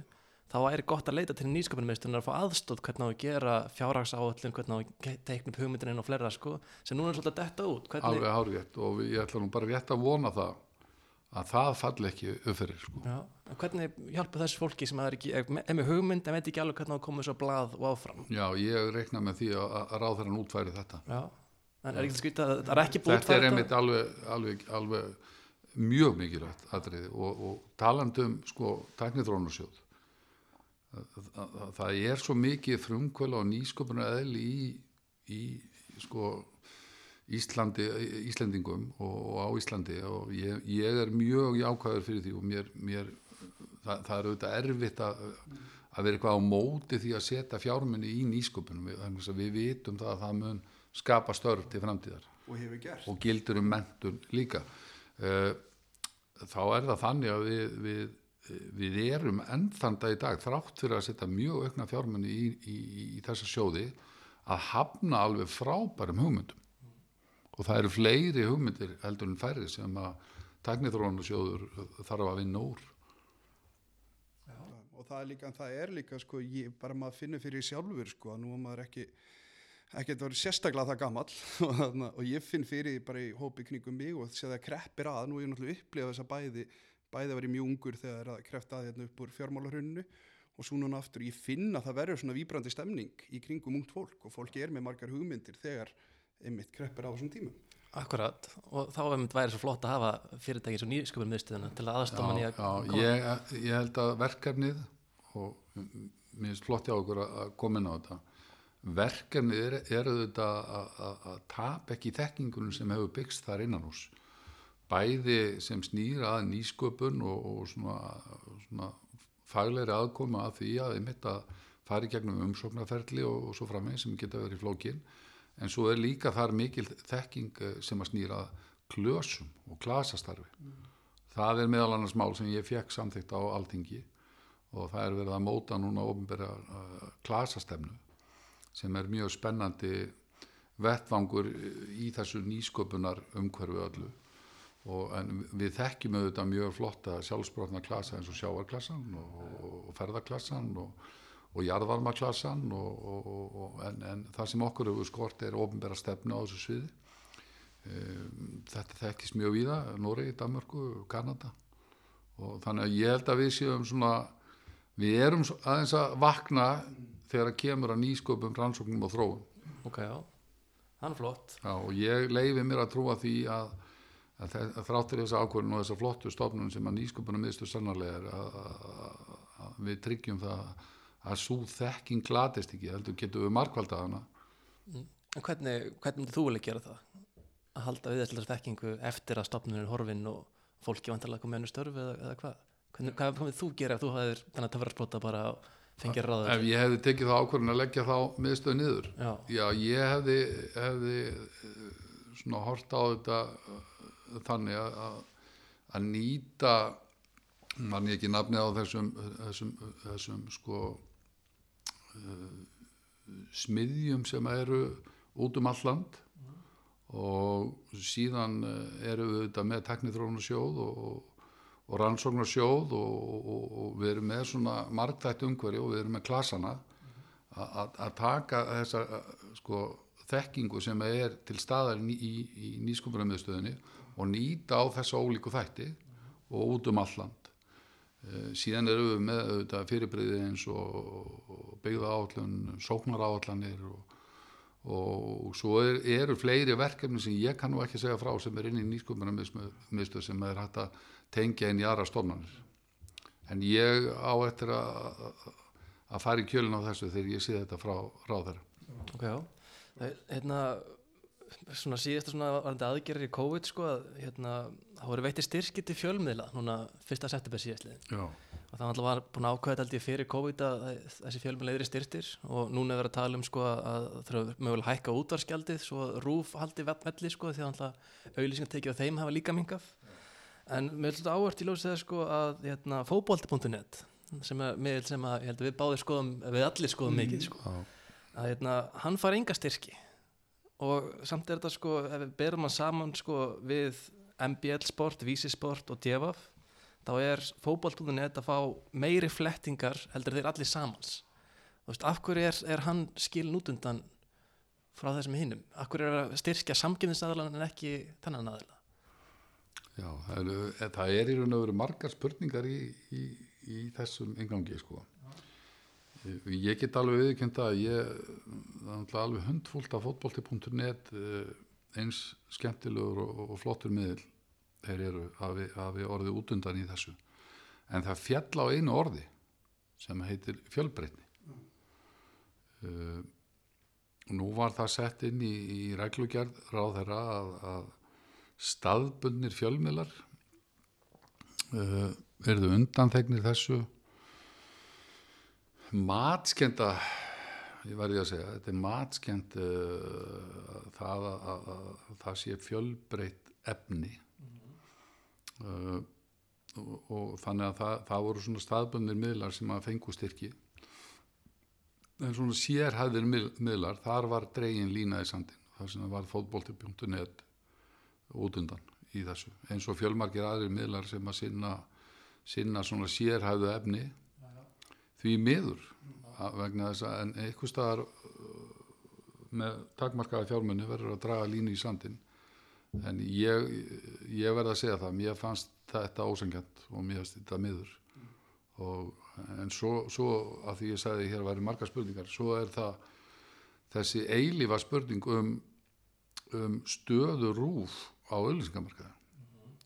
þá er gott að leita til nýsköpunarmiðstöðunar að fá aðstóð hvernig á að gera fjárhagsáallin hvernig á að teikna upp hugmyndin og fleira sko sem núna er svolítið að detta út. Hvernig, Alveg hárrétt og ég ætla nú bara rétt að vona það að það falli ekki uppfyrir sko. Hvernig hjálpa þessu fólki sem er ekki, er með er hugmynd en veit ekki alveg hvernig á að koma svo blað og áfram? Já, ég reikna með því að, að ráðherran útfæri þetta. Já, en er ekki að það er ekki búið Þetta er einmitt alveg, alveg, alveg mjög mikilvægt atriði og, og talandum sko tæknithrónarsjóð það er svo mikið frumkvöla og nýsköpunar eðli í, í sko Íslandi, Íslendingum og, og á Íslandi og ég, ég er mjög jákvæður fyrir því og mér, mér það, það er auðvitað erfitt að, að vera eitthvað á móti því að setja fjármunni í nýsköpunum. Við, við vitum það að það mun skapa störf til framtíðar. Og og gildur um mentun líka. Uh, þá er það þannig að við, við, við erum ennþanda í dag þrátt fyrir að setja mjög aukna fjármunni í, í, í þessa sjóði að hafna alveg frábærum hugmyndum og það eru fleiri hugmyndir heldur en færri sem að tæknithrónarsjóður þarf að vinna úr. Og það er líka, það er líka sko, ég, bara maður finnur fyrir sjálfur sko, að nú maður ekki ekkert verið sérstaklega það gamall. Og, ég finn fyrir bara í hópi kringum mig og sé það kreppir að, nú er ég náttúrulega upplifað þess að bæði, bæði að vera mjög ungur þegar það kreppt að hérna upp úr fjármálarhunnu og svo núna aftur, ég finn að það verður svona víbrandi stemning í kringum ungt fólk og fólki er með margar hugmyndir þegar einmitt kreppir á þessum tímum. Akkurat, og þá er mynd væri svo flott að hafa fyrirtæki svo nýsköpunarmiðstöðuna til að aðstofa mann í að já, ég, ég held að verkefnið og mér finnst flott hjá okkur að að koma inn á þetta. Verkefnið er, er auðvitað að, að, að tap ekki þekkingunum sem hefur byggst þar innan hús bæði sem snýra að nýsköpun og, og svona, svona faglegri aðkoma að því að einmitt að fara í gegnum umsóknarferli og, og svo framveginn sem geta verið flókin en svo er líka þar mikil þekking eh, sem að snýra klösum og klasastarfi. Það er meðal annars mál sem ég fekk samþykkt á alþingi og það er verið að móta núna ofinbæra uh, klasastefnu sem er mjög spennandi vettvangur í þessu nýsköpunar umhverfi öllu. Og en við þekkjum auðvitað mjög flotta sjálfsbrotna klasa eins og sjáarklassan og, og, ferðaklassan og, og jarðvarmaklassan og, og, en, en það sem okkur hefur skort er ofinbæra stefnu á þessu sviði. Um, þetta þekkist mjög víða Noregi, Danmörku, Kanada. Og þannig að ég held að við séum svona við erum aðeins að vakna þegar að kemur að nýsköpum rannsóknum og þróun. Ok, já, hann er flott. Já, og ég leifi mér að trúa því að, þráttur þessa ákvörðun og þessa flottu stofnun sem að nýsköpunum miðstu sannarlega er að, að, að við tryggjum það að svo þekking glatist ekki, heldur getum við markvalda hana En hvernig, hvernig myndir þú vilja gera það? Að halda við þessari þekkingu eftir að stopnun er horfin og fólki vantarlega komið hennu störf eða, eða hvað? Hvernig, hvað komið þú gera ef þú hafðir þennan töfrarsprota bara og fengir ráður? ef ég hefði tekið það ákvörðun að leggja þá miðstöð niður Já, Já, ég hefði, hefði eh, svona hort á þetta eh, þannig að, að, að nýta mann ég ekki nafnið á þessum, þessum, þessum sko smiðjum sem eru út um all land og síðan eh, eru við þetta með teknithrónarsjóð og, og rannsóknarsjóð og, og, og við erum með svona margtætt umhverju og við erum með klasana að- taka þessa eh, sko, þekkingu sem er til staðar í, í, í nýskumbrömmiðstöðinni og nýta á þessa ólíku þætti og út um alland. Síðan erum við með auðvitað fyrirbriði eins og byggða áallun, sóknar áallanir og, og svo er, eru fleiri verkefni sem ég kann nú ekki segja frá sem er inn í nýskumbrömmiðstöð sem er hægt að tengja inn í aðra stofnanir. En ég á eftir að að fara í kjölinn á þessu þegar ég sé þetta frá ráðherra. ok, já Hérna, svona síðasta svona varandi aðgerðir í COVID sko að hérna, það voru veitir styrki til fjölmiðla núna fyrsta september síðastliðin Já. og það alltaf var búin held ég fyrir COVID að þessi fjölmjöla yfir styrtir og núna er verið að tala um sko að þurfa mögulega hækka útvarskjaldið svo að rúf haldi velli sko því að alltaf auðlýsingartekið á þeim hafa líka mingaf en mér finnst þetta áhört í ljósið sko að hérna, fótbolti.net sem er miðl sem að við báðir skoðum við allir skoðum mikið sko. Að hérna, hann fær enga styrki og samt er þetta sko ef við berum hann saman sko við MBL Sport, Vísi Sport og Djefaf þá er fótboll.net að fá meiri flettingar heldur þeir allir samans. Þú veist, af hverju er, er hann skilin út undan frá þessum hinnum af hverju er að styrkja samgefnisaðalan en ekki þennan aðila? Já það, er, það er í raun og veru margar spurningar í, í, í þessum ingangi sko. Ég get alveg viðkjönd að ég alveg hundfúlt af fótbolti.net eh, eins skemmtilegur og, flottur miðl þeir eru að við, að við orðið út undan í þessu. En það fjall á einu orði sem heitir fjölbreytni. Uh, nú var það sett inn í, í reglugjörð ráð þeirra að, að staðbundnir fjölmiðlar uh, verðu undanþegnir þessu matskenda ég verði að segja, þetta er matskend uh, það að, að, að það sé fjölbreytt efni. Uh, og, og þannig að það, það voru svona staðbundnir miðlar sem að fengu styrki. En svona sérhæðir miðlar, þar var dregin lína í sandin, þar sem var fótbolti.net út undan í þessu, eins og fjölmargir aðrir miðlar sem að sinna, sinna svona sérhæðu efni því miður vegna þess að en eitthvað staðar uh, með takmarkaða fjármunni verður að draga línu í sandin en ég, ég verð að segja það mér fannst þetta ósengjant og mér fannst þetta miður. Og, en svo, svo að því ég sagði hér væri margar spurningar svo er það þessi eilífa spurning um, um stöðu rúf á auðlýsingamarkaði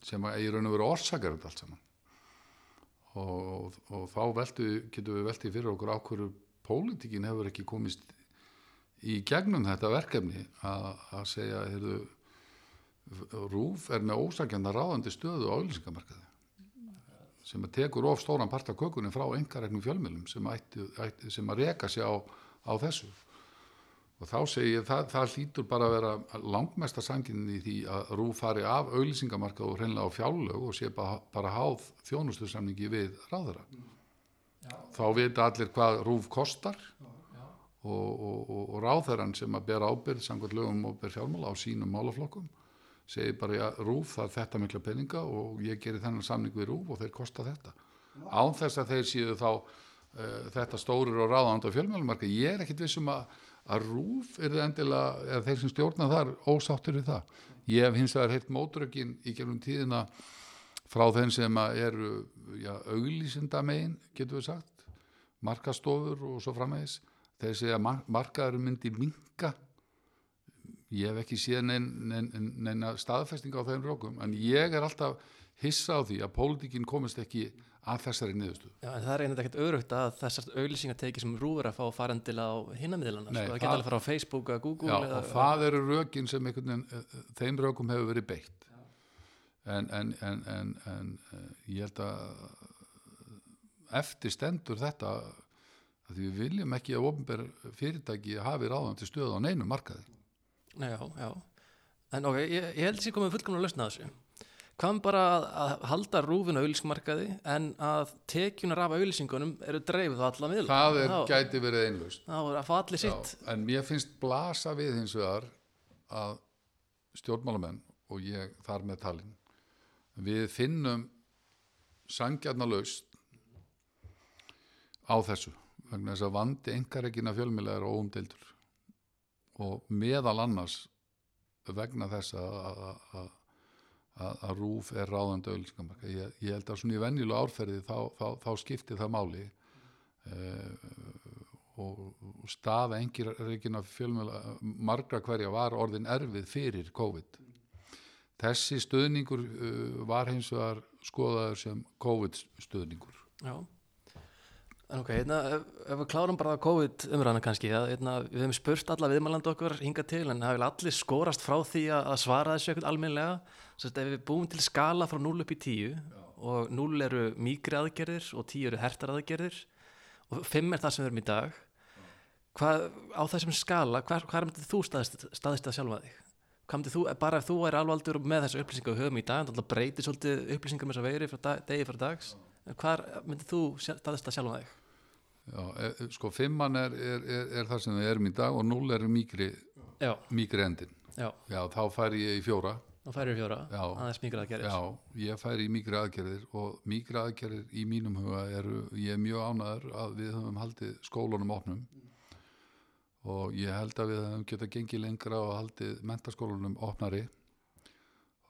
sem að í raun og veru orsakar þetta allt saman og, og þá veltu, getum við veltið fyrir okkur á hverju pólitíkin hefur ekki komist í gegnum þetta verkefni. Að, segja heyrðu, rúf er með ósakjanda ráðandi stöðu á auðlýsingamarkaði sem að tekur of stóran part af kökunni frá engaregnum fjölmjölum sem, sem að reka sig á, á þessu og þá segi ég það, það hlýtur bara að vera langmesta sanginni í því að rúf fari af auðlýsingamarkað og hreinlega á fjálög og sé bara, bara háð þjónustusamningi við ráðara þá vita allir hvað rúf kostar og, og, og, og ráðherran sem að bera ábyrð samkvæmt lögum og ber fjármála á sínum málaflokkum segir bara ja, rúf það er þetta mikla peninga og ég gerir þennan samning við rúf og þeir kosta þetta. Án þess að þeir séu þá uh, þetta stórir og ráðand á fjölmjölumarka ég er ekkit vissum að, að rúf er það endilega, eða þeir sem stjórna þar ósáttur við það. Ég hef hins vegar heilt mótrökin í gefnum tíðina frá þeim sem eru já, auglýsinda megin getur við sagt markastofur og svo framvegis. Þeir segja að markaður myndi minka ég hef ekki séð neina nein, nein, staðfesting á þeim rókum en ég er alltaf hissa á því að pólitíkin komist ekki að þessari niðurstu Já, en það er einnig ekkert örugt að þessar auðlýsingateki sem rúður að fá farendilega á hinnamiðlana sko, það það- geta alveg fara á Facebook eða Google Já, eða, og það eru rökin sem einhvern veginn, eh, þeim rökum hefur verið beitt. En, en, en, en, en eh, ég held að eftir stendur þetta að því við viljum ekki að ofnber fyrirtæki hafi ráðandi stöð á neinu markaði. Nei, já, já. En ok, ég, ég held sér komið fullkomna að lausna þessu. Hvað með bara að, að halda rúfin á auðlýsingmarkaði en að tekjunar af auðlýsingunum eru dreifð á alla miðla. það er, þá, gæti verið einlaust þá er að fá allir sitt. Já, en mér finnst blasa við hins vegar að stjórnmálamenn og ég þar með talin við finnum sangjarna laust á þessu vegna þess að vandi engarekina fjölmjöla er óumdeildur og meðal annars vegna þess að, að, að, rúf er ráðandi auðlýsingamarka. Ég, ég held að svona í venjulega árferði þá, þá, þá skiptir það máli eh, og, staða engir reygin af fjölmjöla margra hverja var orðin erfið fyrir COVID. Þessi stöðningur uh, var hins vegar skoðaður sem COVID stöðningur. Já. En ok, hérna, ef, ef við klárum bara COVID umræðana kannski, að, hérna, við hefum spurt alla viðmælandi okkur hinga til en það vil allir skorast frá því að, svara þessu eitthvað almennlega. Að ef við búum til skala frá 0 upp í 10 og 0 eru mýgri aðgerðir og 10 eru hertar aðgerðir og 5 er það sem við erum í dag hvað, á þessum skala hvað, hvað myndir þú staðist, staðist að sjálfa þig? Þú, bara ef þú er alvaldur með þessu upplýsingar við höfum í dag, þannig að breytir svolítið upplýsingar með þess að veri frá dag, degi frá dags hvað myndir þú staðist að sjálfa þig? Já, e, e, sko fimmann er, er, er, er það sem við erum í dag og 0 er mýgri, mýgri endin já, Já, þá færi ég í fjóra þá færir fjóra Já. aðeins mýgri aðgerðir Já, ég færi í mýgri aðgerðir og mýgri aðgerðir í mínum huga eru, ég er mjög ánæður að við höfum haldið skólunum opnum og ég held að við höfum getað gengið lengra og haldið mentaskólunum opnari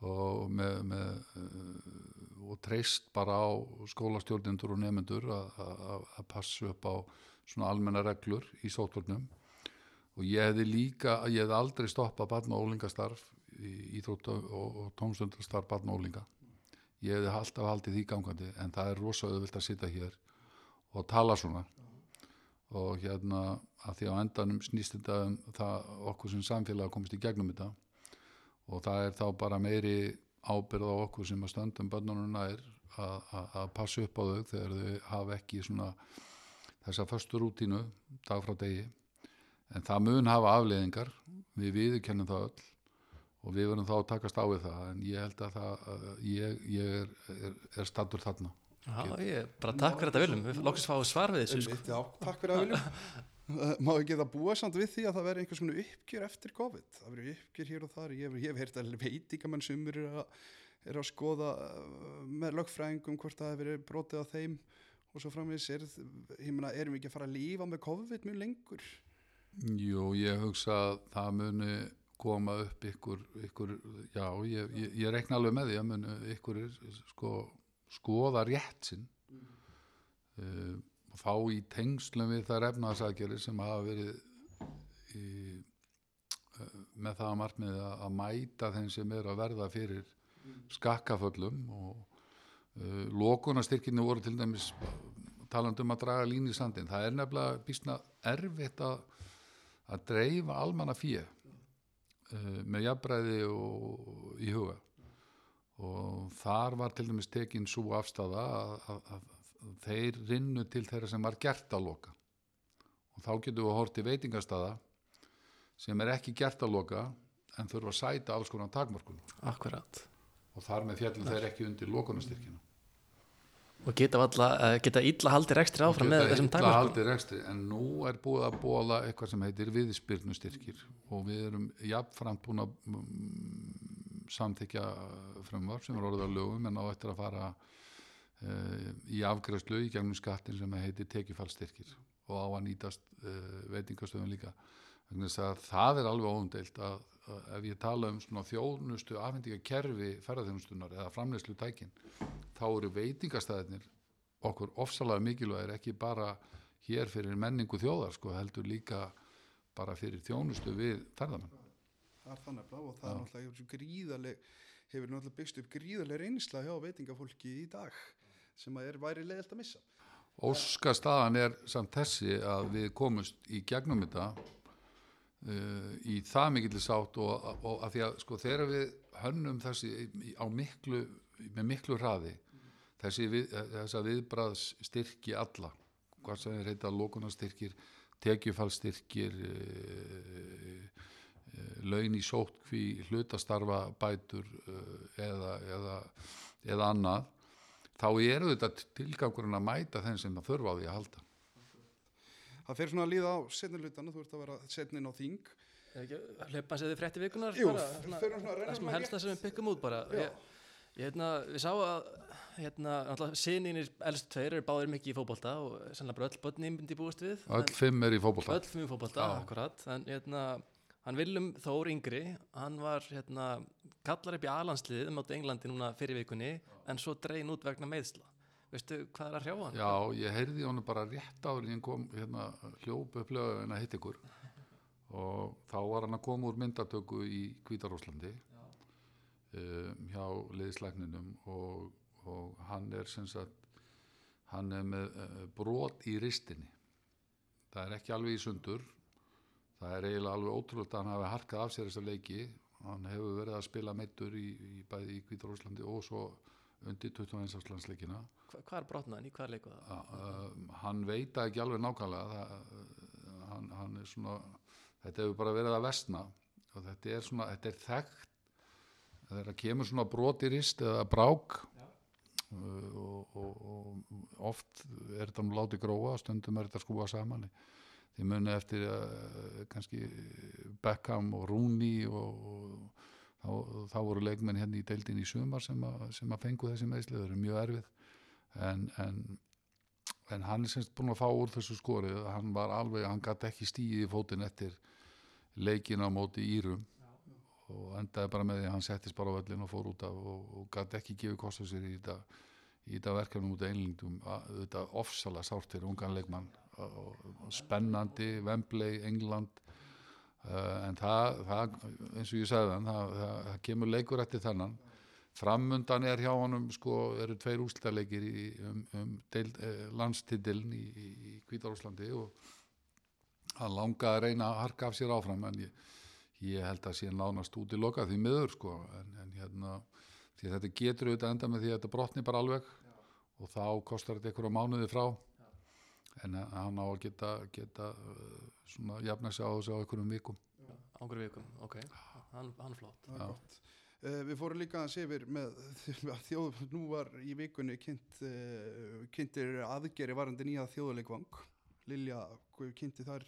og með, með uh, og treyst bara á skólastjórnindur og nefnendur að, passa upp á svona almenna reglur í sótvörnum og ég hefði líka, ég hefði aldrei stoppað barn og ólingastarf í íþrótt og, og, tómstundarstarf barn og ólinga ég hefði alltaf haldið því gangandi en það er rosa auðvilt að sitja hér og tala svona. Og hérna að því á endanum snýst þetta um það okkur sem samfélag komist í gegnum þetta. Og það er þá bara meiri ábyrð á okkur sem að stöndum bönnunum nær að, passa upp á þau þegar þau hafa ekki svona þessa förstu rútínu dag frá degi. En það mun hafa afleiðingar. Við viðurkennum það öll og við verðum þá að takast á við það en ég held að það að ég, ég er, er, er stattur þarna. Já, ég, bara takk fyrir þetta viljum, við loksist fáum svar við þessu sko. Já, takk fyrir að viljum má ekki það búa samt við því að það veri einhvers konar uppgjör eftir COVID? Það veri uppgjör hér og þar. Ég hef, heyrt að veitingamenn sumur er að, er að skoða uh, með lögfræðingum hvort það hefur verið brotið á þeim og svo framvegis er, ég meina, erum við ekki að fara að lífa með COVID mjög lengur? Jú, ég hugsa að það muni koma upp ykkur, ykkur já, ég, ég, ég rekna alveg með því að muni ykkur sko, skoða rétt sinn. Uh, og fá í tengslum við þær efnaðsaðgerðir sem hafa verið í, uh, með það að markmiði að, mæta þeim sem er að verða fyrir skakkaföllum og uh, lokunastyrkinu voru til dæmis talandum að draga línu í sandin það er nefnilega býstna erfitt að að dreifa almanna fíu uh, með jafnbræði og í huga. Og þar var til dæmis tekin svo afstafa að, að, að þeir rinnu til þeirra sem var gert að loka. Og þá getum við hortið veitingastaða sem er ekki gert að loka en þurfa að sæta alls konar takmörkun Akkurat. Og þar með fjallum þeir ekki undir lokunastyrkina og geta, valla, uh, geta illa haldið rekstri áfram með þessum illa takmarkum haldið rekstri en nú er búið að bóla eitthvað sem heitir viðspyrnustyrkir og við erum jafnframt búin að mm, samþykja frumvarp sem er orðið að lögum en á eftir að fara uh, í afgræslu í gegnum skattin sem heitir tekjufallstyrkir og á að nýtast uh, veitingastöðum líka það er alveg óumdeilt að, að ef ég tala um svona þjónustu afhendingakerfi ferðarþjónustunar eða framleyslu tækin þá eru veitingastæðinir okkur ofsalega mikilvægir ekki bara hér fyrir menningu þjóðar sko, heldur líka bara fyrir þjónustu við ferðarmenn það er þannig að og það er náttúrulega gríðaleg, hefur náttúrulega byggst upp gríðaleg reynsla hjá veitingafólki í dag sem að er væri leiðilt að missa. Óska staðan er samt þessi að við komumst í gegnum þetta uh, í það mikill sátt og, og að því að sko þegar við hönnum þessi á miklu, með miklu hraði þessi við, þessa viðbraðs styrki alla hvað sem þeir heita lókunastyrkir tekjufallstyrkir uh, uh, laun í sótkví hlutastarfa bætur uh, eða, eða, eða annað þá eru þetta tilgangurinn að mæta þeim sem það þurfa á því að halda það fer svona að líða á setni hlutana þú ert að vera setnin á þing. Sér þið frétti vikunar Jú, bara, svona, það sem svona helst það sem við byggum út bara. Ég, ég, hérna, við sá að hérna, sinninir elst tveir eru báðir mikið í fótbolta og sannlega bara öll börnin myndi búist við. Öll fimm er í fótbolta. Öll mjög fótbolta, Já. akkurat. En hérna, hann Willum Þór yngri hann var hérna kallar upp í alansliðið mátu Englandi núna fyrir vikunni en svo drein út vegna meðsla veistu hvað er að hrjá hann? Já, ég heyrði honum bara rétt áður en kom hérna hljóp upp lögum að hitt ykkur. Og þá var hann að koma úr myndatöku í Hvítarúslandi um, hjá liðslækninum og, og hann er sem sagt hann er með uh, brot í ristinni. Það er ekki alveg í sundur. Það er eiginlega alveg ótrúlega að hann hafi harkað af sér þessa leiki. Hann hefur verið að spila meittur í, í bæði í Hvítarúslandi og svo undir 21 árslandsleikina Hva, hvað er brotnaðan, í hvað leiku það? uh, hann veit ekki alveg nákvæmlega það, uh, hann, hann er svona þetta hefur bara verið að vestna og þetta er svona, þetta er þekkt það kemur svona brotirist eða brák uh, og, og, og oft er þetta nú látið gróa, stundum er þetta skúa saman því muni eftir uh, kannski Beckham og Rooney og, og þá, þá voru leikmenn hérna í deildin í sumar sem, að, sem að fengu þessi meðslið, það eru mjög erfið. En, en, en hann er semst búin að fá úr þessu skorið. Hann var alveg, hann gæti ekki stíði í fótinn eftir leikin á móti Írum og endaði bara með því að hann settist bara á völlin og fór út af og, og gæti ekki gefið kostu sér í þetta, í þetta verkefnum út af einlingdum þetta ofsala sárt fyrir ungan leikmann. Spennandi Wembley, England en það, það eins og ég sagði hann það, það, það kemur leikur eftir þennan. Framundan er hjá honum sko, eru tveir úslitaleikir um, um deild, eh, landstidiln í, í, Kvítarúslandi og hann langaði að reyna að harka af sér áfram en ég, ég held að sé nánast út í loka því miður sko. En, en hérna því þetta getur auðvitað enda með því að þetta brotni bara alveg og þá kostar þetta einhverja mánuði frá. En hann á að geta, geta uh, svona jafna sig á þessu á einhverjum vikum Ángur vikum, ok, hann, hann flott Það er gott. Uh, við fórum líka að sé yfir með að þjóð, nú var í vikunni kynnt, uh, kynntir aðgeri varandi nýja þjóðuleikvang Lilja, hvað kynnti þar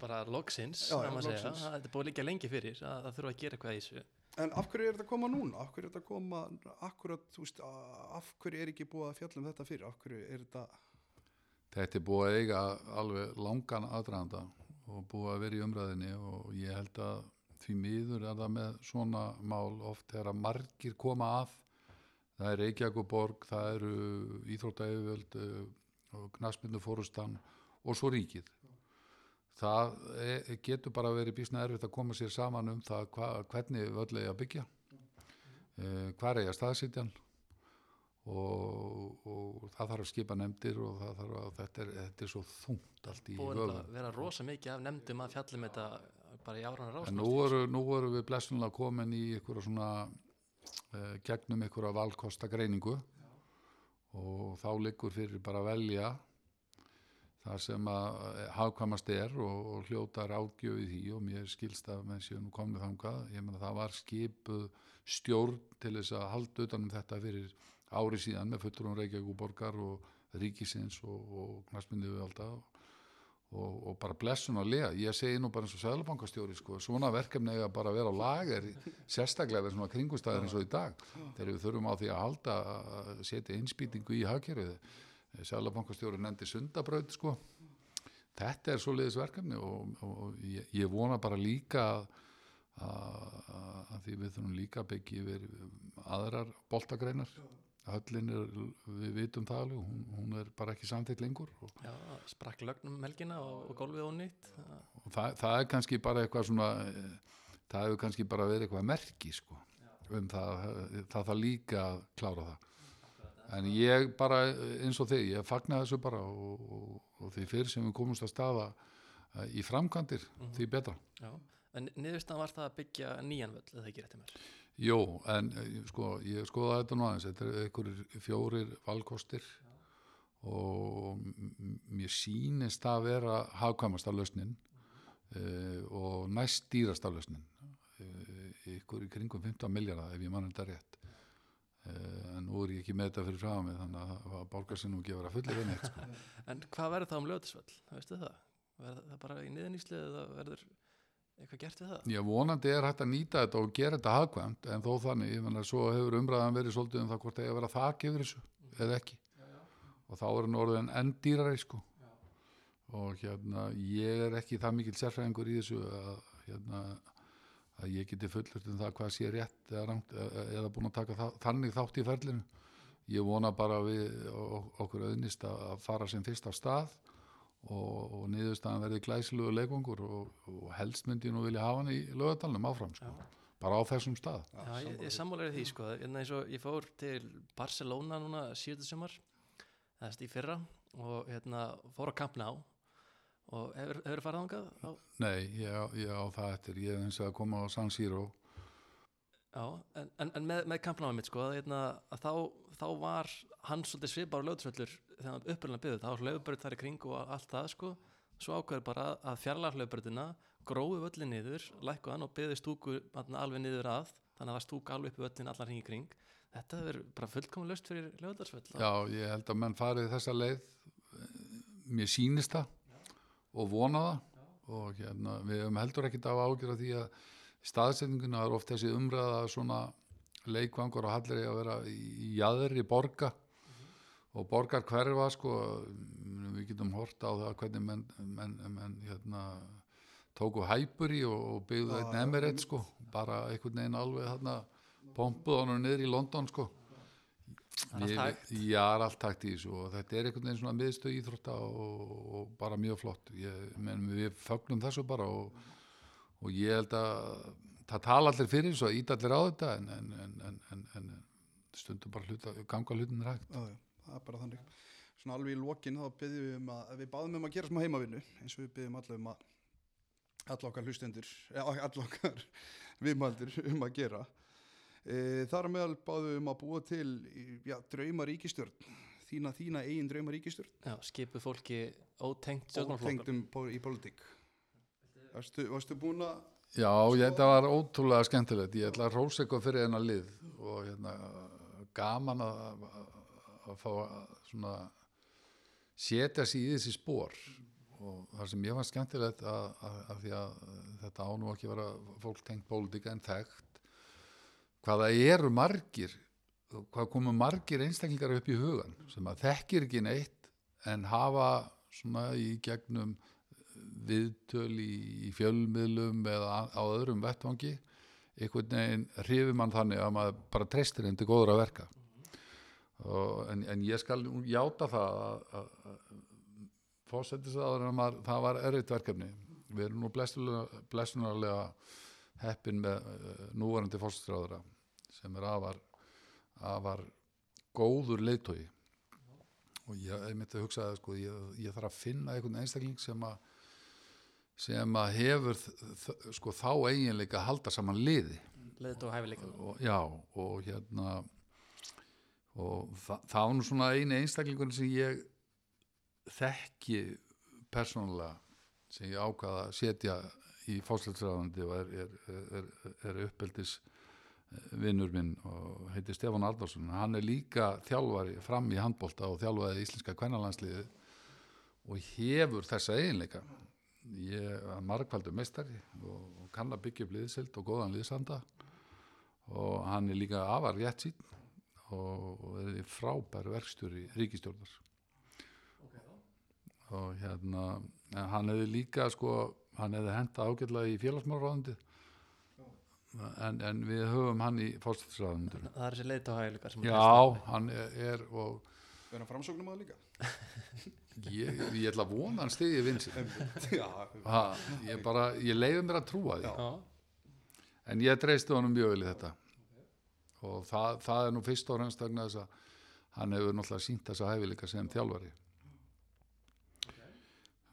Bara loksins, Já, segja, loksins. það er búið líka lengi fyrir að það þurfa að gera eitthvað í þessu En af hverju er þetta að koma núna? Af hverju er þetta að koma akkurat, þú veist, af hverju er ekki búið að fjalla um þetta fyrir? Af hverju er þetta, Þetta er búið að eiga alveg langan aðdraðanda og búið að vera í umræðinni og ég held að því miður er það með svona mál oft þegar að margir koma að það er Reykjavíkuborg, það eru Íþróttæfjöld og Knarsmyndu fórustan og svo ríkið. Það er, getur bara verið bísna erfitt að koma sér saman um það hva, hvernig völl eigi að byggja, eh, hvar eigi að staðsitjan og, og það þarf að skipa nefndir og það að þetta er, þetta er svo þungt allt í Búið vöfum. að vera rosa mikið af nefndum að fjallum þetta bara í áranar En ráðsmást nú eru, við blessunlega komin í einhverja svona uh, gegnum einhverja valkosta greiningu og þá liggur fyrir bara að velja þar sem að eh, hagkvæmast er og, og hljóta ráðgjöf í því. Og mér skilst að með séu nú komið þangað, ég meina það var skipuð stjórn til þess að halda utanum þetta fyrir ári síðan með fullur um Reykjavíkuborgar og ríkisins og, og knastmyndið við alltaf og, og bara blessun að lega ég segi nú bara eins og sæðlabankastjóri sko, svona verkefni bara að vera á lager sérstaklega við svona kringustæðir eins og í dag. Þegar við þurfum á því að halda að setja innspýtingu í hagkerfið. Sæðlabankastjóri nefndi sundabraut sko. Þetta er svo liðis verkefni og, og, ég, ég vona bara líka að því við þurfum líka að byggja yfir aðrar boltagreinar höllin er, við vitum það alveg hún, hún er bara ekki samþýtt lengur og, Já, sprakk lögnum um helgina og, og gólfið ónýtt og það, það er kannski bara eitthvað svona það hefur kannski bara verið eitthvað merki sko um það, það þarf líka að klára það. En ég bara eins og þig, ég fagna þessu bara og, og, og því fyrir sem við komumst að staða í framkvæmdir því betra. Já, en niðurstaðan var það að byggja nýjan völl, eða ekki rétti mér Jó, en eh, sko, ég skoða þetta nú aðeins, þetta er einhverjir fjórir valkostir og m- m- mér sýnist það að vera hagkvæmasta lausnin uh, og næst dýrasta lausnin uh, ykkur í kringum 15 miljardar ef ég mann þetta rétt uh, en nú er ég ekki með þetta fyrir frá mig þannig að borgar sér nú ekki að vera fullir en eitt sko. En hvað verður það um löðisvöll, veistu það? Verður það bara í niðurníslu eða verður eitthvað gert við það? Já, vonandi er hægt að nýta þetta og gera þetta hagkvæmt en þó þannig, ég menna, svo hefur umræðan verið svolítið um það hvort það er að vera þak yfir þessu eða ekki. Og þá er hann orðin enn dýrari sko. Og hérna, ég er ekki það mikil sérfræðingur í þessu að, hérna, að ég geti fullurt um það hvað sé rétt eða, rangt, eða, eða búin að taka það, þannig þátt í ferlinu. Ég vona bara við ok- okkur auðnist að að fara sem fyrst af stað og, og niðurstaðan verði glæsilugu leikungur og, og helst myndi ég nú vilja hafa hann í lögadalunum áfram sko. bara á þessum stað. Já, ég, ég sammálaði því sko, og ég fór til Barcelona núna síðan sumar, þess í fyrra og hérna fór á Camp Nou. Og hefur, hefur farið þangað á, Nei, ég, á- ég á það eftir. Ég hef eins og að koma á San Siro. Já, en, en, en með, með kampnáma mitt sko, að, hérna, að þá, þá var hann svolítið svipar á lögutröllur þegar hann uppurlega byggði, það var lögubröð þar í kring og allt það sko, svo ákveður bara að fjarlæga lögubröðina, gróðu völlin niður, lækku hann og byggði stúku alveg niður að, þannig að það var stúka alveg upp völlin allar hring í kring, þetta verður bara fullkomlega löst fyrir lögudarsvöll Já, ég held að menn farið þessa leið. Mér sýnist það og vona það. Og hérna, við höfum heldur ekkert af ágjör því að staðsetninguna er oft þessi umræða svona leikvangur og hallir að vera í jæðri borga og borgar hverfa sko, við getum hort á það hvernig menn, menn, menn hérna, tóku hæpur í og, og byggðu einn já. emeret sko, bara einhvern veginn alveg hérna, pompuð honum niður í London sko. Það er allt hægt í þessu og þetta er einhvern veginn svona miðstöð íþrótta og, og bara mjög flott. Ég, menn, við fögnum þessu bara og, og ég held að það tala allir fyrir þessu að ít allir á þetta en, en, en, en, stundum bara hluta, ganga hlutin já, það er bara þannig. Svona alveg í lokin þá byggjum við um að við báðum um að gera smá heimavinnu eins og við byggjum allar um að all okkar hlustendur all okkar viðmældir um að gera. E, þar meðal báðum við um að búa til já, drauma ríkistjörn þína, þína eigin drauma ríkistjörn Já, skipu fólki ótengt pó- í politík varstu, varstu búin að Já, ég, þetta var ótrúlega skemmtilegt. Ég ætla að rósa eitthvað fyrir hennar lið og hérna, gaman að, að, fá að svona setja sig í þessi spór og það sem ég var skemmtilegt að, að, að því að þetta ánú ekki vera fólk tengt pólitíka en þekkt hvaða eru margir hvað komu margir einstaklingar upp í hugan sem að þekkir ekki neitt en hafa svona í gegnum viðtöl í, í fjölmiðlum eða á, öðrum vettvangi einhvern veginn hrifir mann þannig að maður bara treystir til góður að verka og, en, en ég skal játa það að, að, að fósettisaður að það var erfitt verkefni. Við erum nú blessunarlega, heppin með uh, núvarandi fósettisaðura sem er afar afar góður leiðtói og ég myndi að hugsa að sko, ég, ég þarf að finna einhvern einstakling sem að sem að hefur sko, þá eiginleika að halda saman liði. Og hæfileika. Og, já, og hérna og það, það var nú svona eini einstaklingun sem ég þekki persónulega sem ég ákvaða að setja í fósleitsræðandi og er, er, er, er uppeldis vinnur minn og heitir Stefán Arnarsson hann er líka þjálfari fram í handbolta og þjálfaði íslenska kvennalandsliði og hefur þessa eiginleika. Ég er margfaldur meistari og, og kann að byggja upp liðsild og góðan liðsanda. Og hann er líka afar rétt sín og, er frábær verkstjóri ríkistjórnar og hérna en hann hefði líka sko hann hefði henda ágætlega í félagsmálaráðandi en, en við höfum hann í fórstæðsráðandi það er þessi sem já, hann er, er og vera framsóknum að líka? Ég, ég ætla að vona hann stiði vinsi ég bara, ég leiði mér að trúa því. Já, en ég treysti honum mjög vel í þetta og það, það er nú fyrst og reynst vegna þess að hann hefur náttúrulega sínt þessa hæfileika sem þjálfari.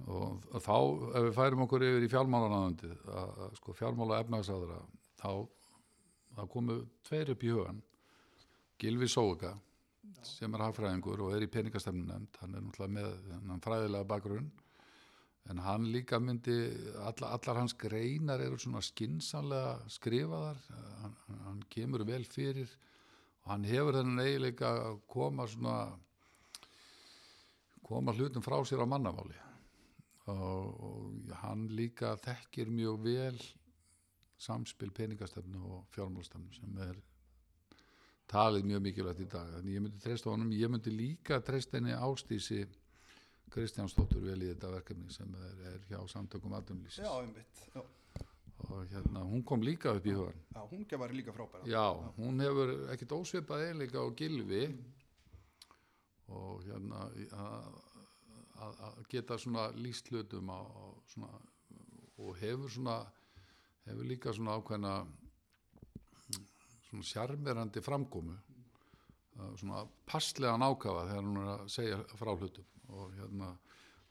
Og þá ef við færum okkur yfir í að sko fjármála efnagsáðra þá, þá komu tveir upp í hugan Gilvi Sóuka sem er hagfræðingur og er í peningastefnunemnd hann er náttúrulega með fræðilega bakgrunn en hann líka myndi alla, allar hans greinar eru svona skinsanlega skrifaðar. Hann, hann- kemur vel fyrir og hann hefur þennan eiginleika að koma svona koma hlutum frá sér á mannamáli. Og, og hann líka þekkir mjög vel samspil peningastefnu og fjármálastefnu sem er talið mjög mikilvægt í dag. Þannig ég myndi treysta honum, ég myndi líka treysta henni ástísi Kristjánsdóttur vel í þetta verkefni sem er, er hjá samtökum já, aðdumlýsis einmitt já. og hérna, hún kom líka upp í hugan já, hún gefur líka frábæra já, hún hefur ekkit ósvipað eiginleika á gilfi og hérna að geta svona líst hlutum á, á svona, og hefur svona hefur líka svona ákveðna svona sjarmerandi framkomu. Svona passlega nákafa þegar hún er að segja frá hlutum og hérna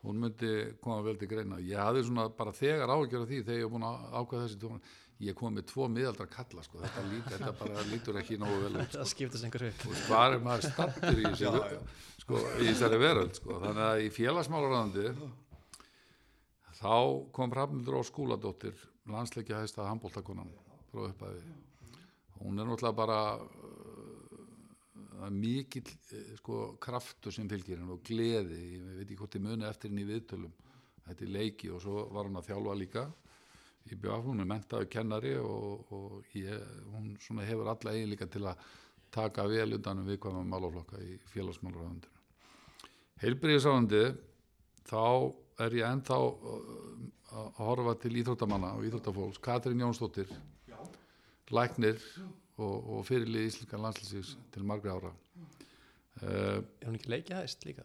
hún myndi koma vel til greina. Ég hafði svona bara þegar ágjörð því þegar ég var búin að ákveða þessi tóna ég kom með tvo miðaldra kalla sko. þetta, lít, þetta bara lítur ekki nógu vel út það skiptast einhver upp og hvað er maður stattur í, þessu, sko, í þessari veröld sko. þannig að í félagsmálarandi þá kom Hrafnildur á skúladóttir landsleikja frá upphæfi hún er náttúrulega bara það er mikill eh, sko, kraftur sem fylgir henn og gleði, ég veit ekki hvort ég muni eftir henni í viðtölum, þetta er leiki og svo var hann að þjálfa líka. Í BF, hún er mentaður kennari og, og ég, hún hefur alla eiginleika til að taka vel undanum viðkvæma málaflokka í félagsmálaröðundinu. Heilbríðisáðandi, þá er ég ennþá uh, að horfa til íþróttamanna og íþróttafólks, Katrín Jónsdóttir, læknir og, og fyrirlið íslenska landslýsins til margra ára. Uh, er hún ekki leikið hæst líka?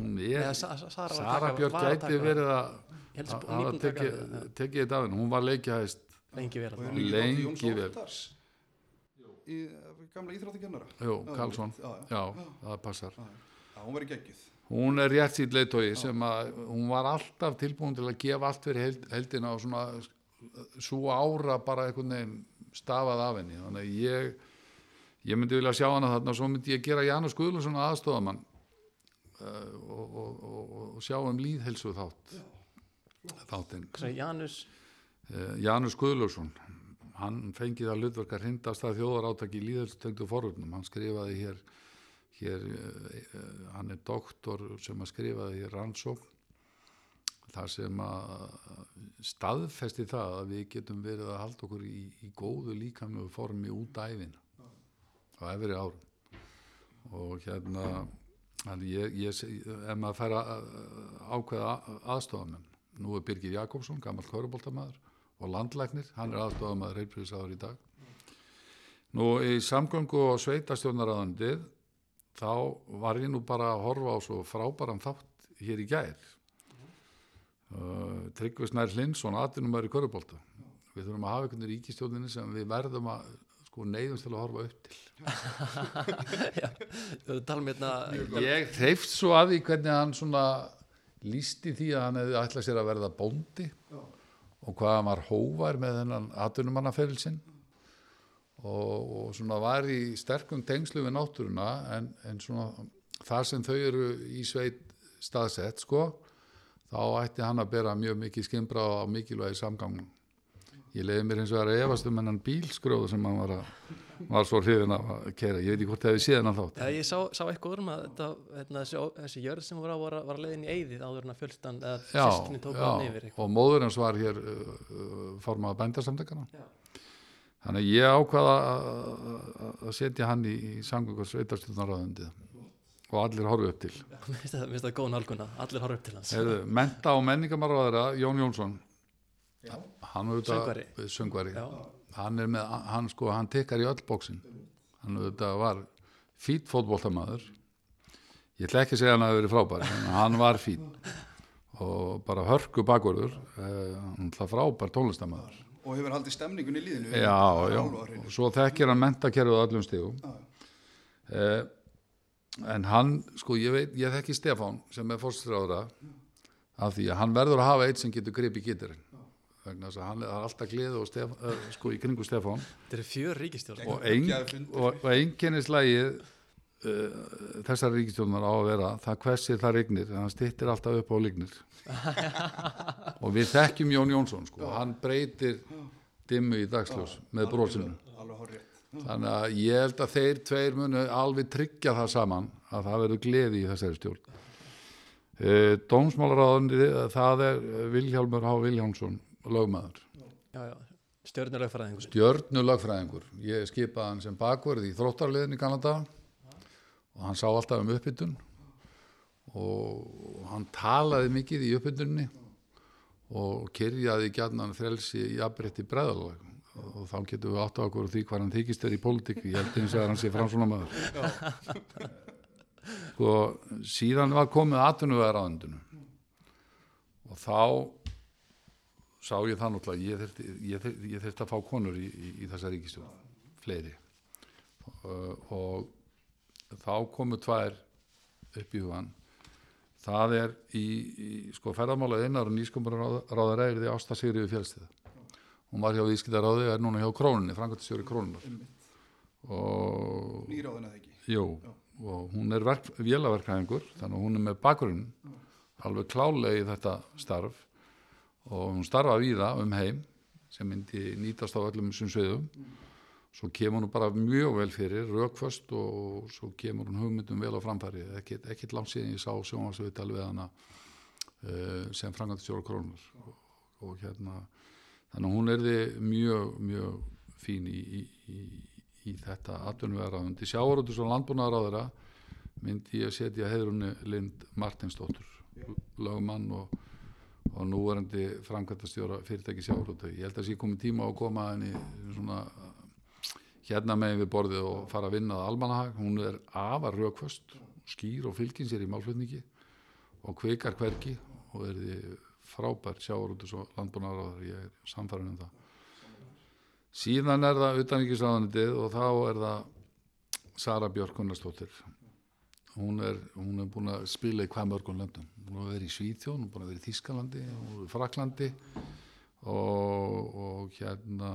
hún er, Eða Sa- Sa- Sara Sara taka- Björk gæti verið að hafa tekið af henni, hún var leikjahæst lengi vel Og Lengi. Óttars. Í eh, gamla íþróttakennara? Jú, Karlsson, já, það passar. Hún verið geggjuð. Hún er rétt sýtt leitói sem að hún var alltaf tilbúin til að gefa allt fyrir held, heldina og svona svo ára bara einhvern veginn stafað af henni. Þannig að ég ég myndi vilja sjá hana þarna og svo myndi ég gera Janus Guðlusson aðstofamann uh, og, og, og, og sjá um líðhelsu þátt þáttinn. Janus? Uh, Janus Guðlusson hann fengið að hlutverka hrindast að þjóðar átaki í líðhelstöngdu forvörnum hann skrifaði hér, hér uh, hann er doktor sem að skrifaði hér rannsókn þar sem að staðfesti það að við getum verið að halda okkur í, í góðu líkamlu formi út æfina á efri árum. Og hérna ég, ég, ef maður fær að ákveða aðstofamenn nú er Birgir Jakobsson, gammal köruboltamaður og landlæknir, hann er aðstofamaður heilbriðisáður í dag. Nú í samgöngu og sveitastjónaraðandið þá var ég nú bara að horfa á svo frábæran þátt hér í gær uh, Tryggvi Snær Hlinsson atvinnumæður í körubolta við þurfum að hafa einhvern veginn ríkistjóninni sem við verðum að sko neyðumst til að horfa upp til. Um hérna ég hreifst svo að því hvernig hann svona lísti því að hann hefði ætlað sér að verða bóndi og hvað hann var hóvar með þennan atvinnumannaferilsinn. Og, og svona var í sterkum tengslu við náttúruna en, en svona þar sem þau eru í sveit staðsett sko þá ætti hann að bera mjög mikið skimbra á mikilvægi samgangnum. Ég leiði mér eins og að efast um hennan bílskróðu sem hann var, að, var svo hrifin að kera, ég veit ekki hvort það hefði séð hann þátt. Ég sá, sá eitthvað um að þetta, hérna, þessi, þessi jörð sem var, var að leiðin í eyðið áður en að fjölstan eða sískinni tók hann yfir eitthvað. og móður hans var hér uh, uh, formaða bændarsamtökana Já. þannig að ég ákvaða að- að að setja hann í, í samgöngu sveitarstjórnaráðundið og allir horfið upp til. Mér finnst það- góð nálguna, allir horf upp til hans. Heyrðu, menta og menningamarvaðara Jón Jónsson. Hann auðvitað Söngvari. Já. hann er með, hann sko, hann tekkar í öll bóksin hann auðvitað var fýtt fótboltamaður. Ég ætla ekki að segja hann að það verið frábær en hann var fýtt og bara hörku bakvörður. Eh, hann ætla frábær tónlistamæður og hefur haldið stemningun í líðinu já, já, og svo þekkir hann mentakerfið á öllum stígum eh, en hann sko, ég veit, ég þekki Stefán sem er fórstráðra af því að hann verður að hafa eitt sem getur gripið gítarinn. Vegna þess að hann er alltaf gleði og Stef, uh, sko í kringu Stefán. Þetta eru fjör ríkistjórn. og, ein, og, og einkennislægið uh, þessar ríkistjónar á að vera það hversir það rignir hann stittir alltaf upp á lignir og við þekkjum Jón Jónsson sko, hann breytir dimmu í dagsljós með horrið þannig að ég held að þeir tveir munu alveg tryggja það saman að það verður gleði í þessari stjórn uh, Dómsmálaráðandi það er Vilhjálmur H. Vilhjálmsson lögmaður stjórnulegfræðingur. stjörnulögfræðingur ég skipaði hann sem bakverð í þróttarliðin í Kanada og hann sá alltaf um uppbytun og hann talaði mikið í uppbytunni og kyrjaði gjarnan frelsi í afbreytti breðalag og þá getum við átt á okkur því hvað hann þykist er í pólitík. Ég held eins og að hann sé fram svona maður sko síðan var komið atvinnuvegar á endinu og þá sá ég það náttúrulega ég þurfti, að fá konur í, í, í þessa ríkistjórn fleiri. Uh, og þá komu tvær upp í hugan það er í, í sko ferðamála einar og nýskumur ráðar er því Ásta Sigriði fjölstið hún var hjá Ískildaráði og er núna hjá Krónunni, Frankværtistjóri Krónunar og Nýráðin eða ekki. Jú, og hún er verk, vélaverkæðingur, þannig að hún er með bakgrunn alveg klálega í þetta starf. Og hún starfaði í það um heim sem myndi nýtast á öllum þessum sviðum. Svo kemur hún bara mjög vel fyrir rökföst og svo kemur hún hugmyndum vel á framfæri, ekkit langt síðan ég sá sjónvarsvital við hana uh, sem frangandistjóra krónur og, og hérna þannig að hún er þið mjög, mjög fín í, í, í, í þetta atvinnverðaðundi sjávarútus og landbúnaðaráðara myndi ég setja heðrunni Lind Martinsdóttur lögumann og, og núverandi framkvæmtastjóra fyrirtæki sjávarútu ég held að það sé komið tíma á að koma henni svona hérna megin við borðið og fara að vinna að almanahag. Hún er afar raukvöst skýr og fylgin sér í málflutningi og kveikar hverki og er því frábær sjávarútus og landbúnaðaráðar ég er samfærin um það. Síðan er það utanríkisráðanitið og þá er það Sara Björk Gunnarsdóttir. Hún er, hún er búin að spila í hvað mörgum löndum. Hún er verið í Svíþjón, hún er búin að verið í Þískalandi er í Fraklandi og, og hérna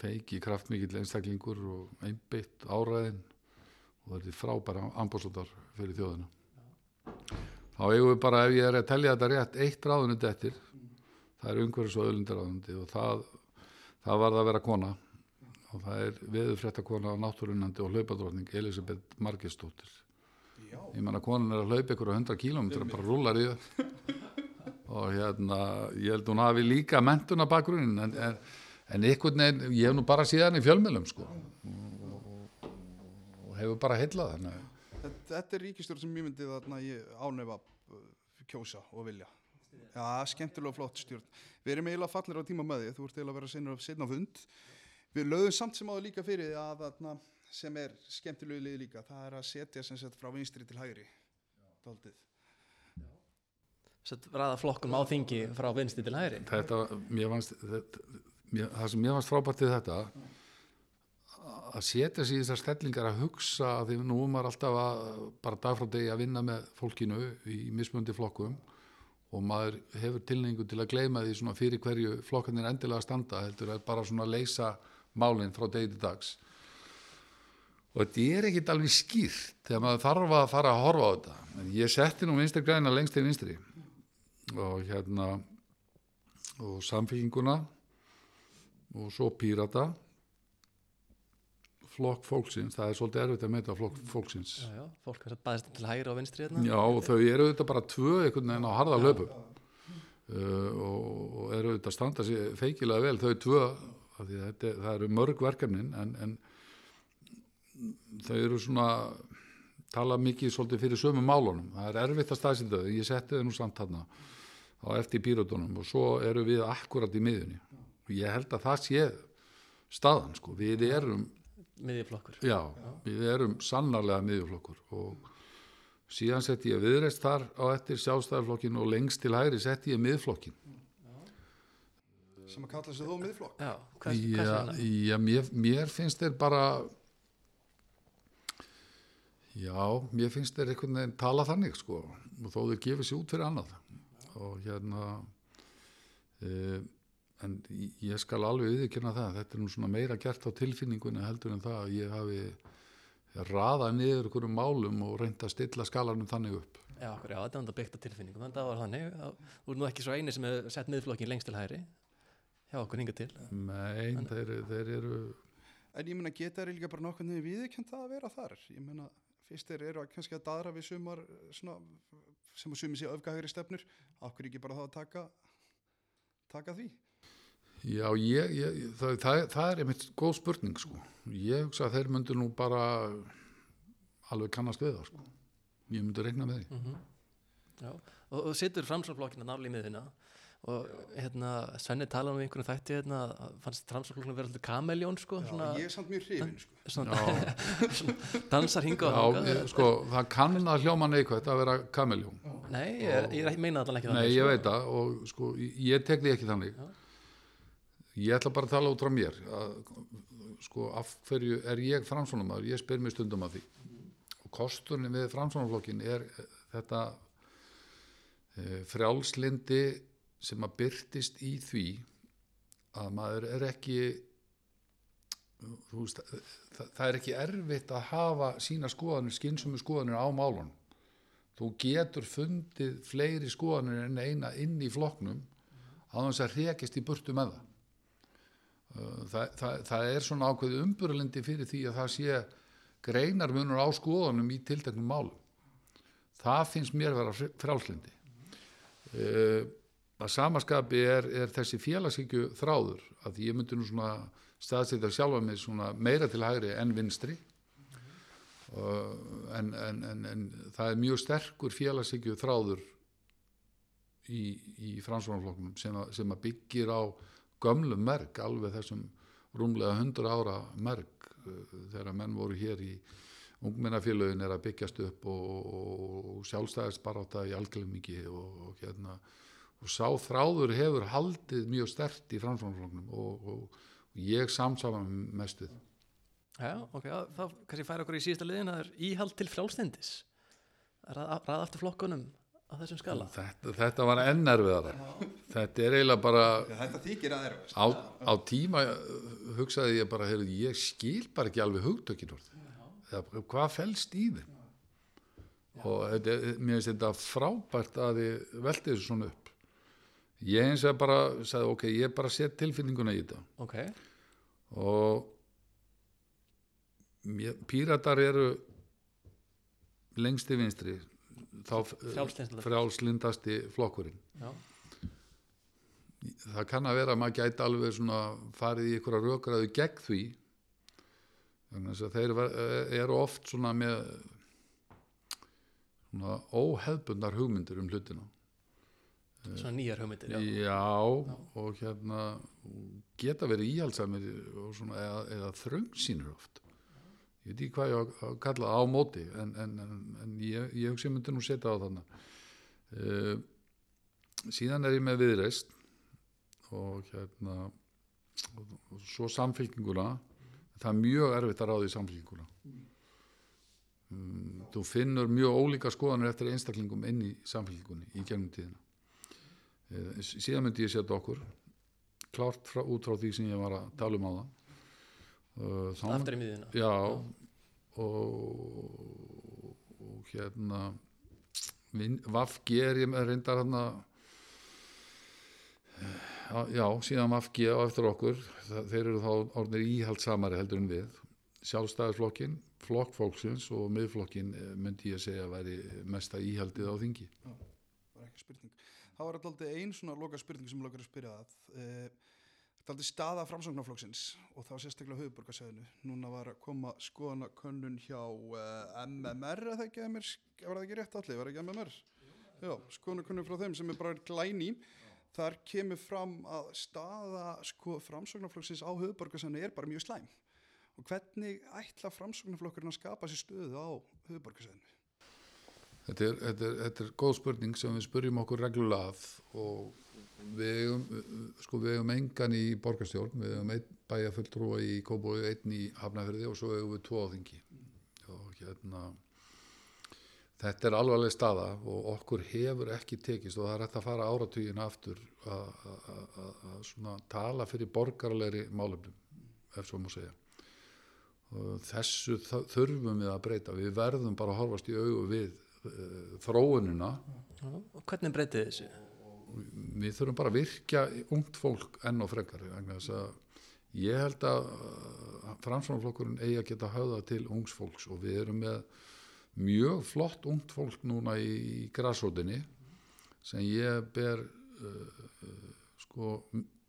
feiki kraftmikill einstaklingur og einbytt áræðin og verið frábæra ambúrsóttar fyrir þjóðina þá eigum við bara ef ég er að tellja þetta rétt eitt ráðundi eftir. Það er umhverfis og öllundaráðundi og það, það var það að vera kona. Og það er veðurfréttakona á náttúrunandi og hlaupadrótning Elisabeth Margestóttir ég menna konan er að hlaupa ykkur á 100 km bara rúlar í það. Og hérna ég held hún hafi líka mentuna bakgrunnin en, en, en einhvern veginn ég hef nú bara síðan í fjölmjölum sko. Og, og, og hefur bara heillað þannig að Þetta, er ríkistjórn sem ég myndi þarna ég ánöfa kjósa og vilja. Já, skemmtilega og flott stjórn. Við erum eiginlega fallir á tíma með því, þú ert eiginlega að vera sinna, sinna á fund. Við lögum samt sem áður líka fyrir því að þarna sem er skemmtilegu lið líka, það er að setja sem sett frá vinstri til hægri. Daldið. Sett ræða flokkum á þingi frá vinsti til hægri þetta, mér fannst þetta, mér, það sem mér fannst frábært við þetta að setja sig í þessar stellingar að hugsa að því nú er maður alltaf að bara dag frá degi að vinna með fólkinu í mismundi flokkum og maður hefur tilningu til að gleyma því svona fyrir hverju flokkarnir endilega standa heldur að bara svona leysa málinn frá degi til dags. Og þetta er ekkit alveg skýrt þegar maður þarf að fara að horfa á þetta. En ég setti nú vinstri græna lengst til vinstri og hérna og samfélkinguna og svo pírata flokk fólksins, það er svolítið erfitt að meita flokk fólksins. Já, já, fólk er að baðast til hægri og vinstri hérna. Já og þau eru þetta bara tvö einhvern veginn á harða löpum uh, og, og eru þetta að standa sér feikilega vel þau tvö þetta, það eru mörg verkefnin en, en þau eru svona tala mikið svolítið fyrir sömu málunum. Það er erfitt að staðsynda þau, ég setti þau nú samt þarna á eftir pírutunum og svo eru við akkurat í miðunni og ég held að það sé staðan sko, við erum miðjuflokkur. Já, við erum sannarlega miðjuflokkur og síðan setti ég viðreist þar á eftir sjálfstæðarflokkin og lengst til hægri setti ég miðflokkin Sem að kalla sig þó miðflokk. já, hvers, hvers já, vegna? já mér, mér finnst þeir bara já, mér finnst þeir einhvern veginn tala þannig sko og þó þeir gefið sér út fyrir annað. Og hérna e, en ég skal alveg viðkynna það, þetta er nú svona meira gert á tilfinningunni heldur en það að ég hafi raðað niður einhverjum málum og reynd að stilla skalanum þannig upp já, okkur, já, þetta er enda byggt á tilfinningum þannig að það var þannig, að- þú er nú ekki svo eini sem hefur sett miðflokkin lengst til hægri hjá okkur hinga til Nei, þeir, þeir eru En ég meina geta þeir líka bara nokkuð niður viðkjönd að vera þar. Ég meina fyrst þeir eru að kannski að daðra við sumar svona, sem að sumi sé öfgahægri stefnur. Akkur ekki bara þá að taka, taka því. Já, ég, ég, það, það, það er einmitt góð spurning sko. Ég hugsa að þeir myndu nú bara alveg kannast við það sko. Ég myndi reikna með því. mm já, og, og situr framsálflokkin að náli í miðina og hérna, Svenni talaði um einhvern þætti hérna, að fannst framsálflokkin að vera alltaf kameljón sko, Já, svona, ég er samt mjög hrifin, sko. svona, Já, svona dansar hinga og já hanga ég, sko, það kann að hljóma neikvægt að vera kameljón. nei, ég, ég meina það ekki Nei, þannig, ég sko. veit það og sko, ég tek því ekki þannig. Ég ætla bara að tala út frá mér. Að, sko, af hverju er ég framsvonumæður? Ég spyr mér stundum að því. Og kosturinn við framsvonumflokkin er þetta uh, frjálslindi sem að byrtist í því að maður er ekki veist, það, það er ekki erfitt að hafa sína skoðanir, skynsumi skoðanir á málunum þú getur fundið fleiri skoðanir en eina inn í flokknum á þess að rekist í burtu með það það, það, það er svona ákveði umburlendi fyrir því að það sé greinarmunur á skoðunum í tilteknum málum. Það finnst mér vera frálslindi uh, að samaskapi er, er þessi félagsíkju þráður að ég myndi nú svona staðsetta sjálfa mig svona meira til hægri en vinstri. Uh, en, en, en, en það er mjög sterkur félagsíkju þráður í, í fransvonarflokknum sem, að- sem að byggir á gömlum merk, alveg þessum rúmlega 100 ára merk uh, þegar menn voru hér í ungmennafélögin er að byggjast upp og, og, og sjálfstæðist baráta í alglemingi og, og hérna og sá þráður hefur haldið mjög stert í framsvonarflokknum og, og, og ég samsama mest við Já, ok, þá kannski færa okkur í síðasta liðin að það er íhald til frjálstendis ræða aftur flokkunum á þessum skala? Þetta, þetta var enn erfiðara. Þetta er eiginlega bara Þetta þykir að erfast. á, á tíma uh, hugsaði ég bara, heyrðu, ég skil bara ekki alveg hugtökin hvað felst í þeim? Og þetta, mér finnst þetta frábært að þið velti þessu svona upp. Ég eins og bara sagði, ok, ég bara set tilfinninguna í þetta. Ok, og píratar eru lengst í vinstri þá Frjálslyndasti. Frjálslindasti flokkurinn. Já, það kann að vera að maður gæti alveg svona farið í ykkur að rökraðu gegn því þannig að þeir ver- eru oft svona með svona óhefbundar hugmyndir um hlutina. Svona nýjar hugmyndir já. já, og hérna geta verið íhaldsamir eða, eða þröngsýnur oft ég veit ekki hvað ég á að kalla á móti en, en, en, en ég, ég hugsi myndi nú setja á þannig uh, síðan er ég með viðreist og hérna og, og svo samfélkinguna það er mjög erfitt að ráða í samfélkinguna um, þú finnur mjög ólíka skoðanir eftir einstaklingum inn í samfélkingunni í gegnum tíðina. Eh, síðan myndi ég setja okkur klárt frá, út frá því sem ég var að tala um á það aftur í miðina já og, og hérna Vafgi er ég með reyndar hann já, já, síðan Vafgi á eftir okkur það, þeir eru þá orðnir íhaldsamari heldur en við. Sjálfstæðisflokkin flokkfólksins og miðflokkin eh, myndi ég segja að væri mesta íhaldið á þingi. Var ekki spurning. Það var alltaf einn svona loka spurning sem lókar að spyrja það. Er staða framsóknarflokksins og þá sérstaklega höfuborgarsæðinu. Núna var að koma skoðanakönnun hjá uh, MMR, eða ekki, MR, var það ekki rétt allir, var það ekki MMR? Já, skoðanakönnun frá þeim sem er bara glæni. Þar kemur fram að staða sko, framsóknarflokksins á höfuborgarsæðinu er bara mjög slæm. Og hvernig ætla framsóknarflokkurinn að skapa sér stöðu á höfuborgarsæðinu? Þetta þetta, þetta er góð spurning sem við spurjum okkur reglulega að og við eigum, sko, engan í borgarstjórn, við eigum einn bæjarfulltrúa í Kóbói, einn í Hafnafjörði og svo eigum við tvo á þingi. Og hérna þetta er alvarleg staða og okkur hefur ekki tekist og það er hægt að fara áratugin aftur að- tala fyrir borgarlegri málefnum, ef svo má segja. Og þessu þurfum við að breyta, við verðum bara að horfast í augu við uh, þróunina. Og hvernig breytið þessu við þurfum bara að virkja ungt fólk enn og frekar ég held að framsvonarflokkurinn eigi að geta höfða til ungs fólks og við erum með mjög flott ungt fólk núna í, grasrótinni sem ég ber uh, uh, sko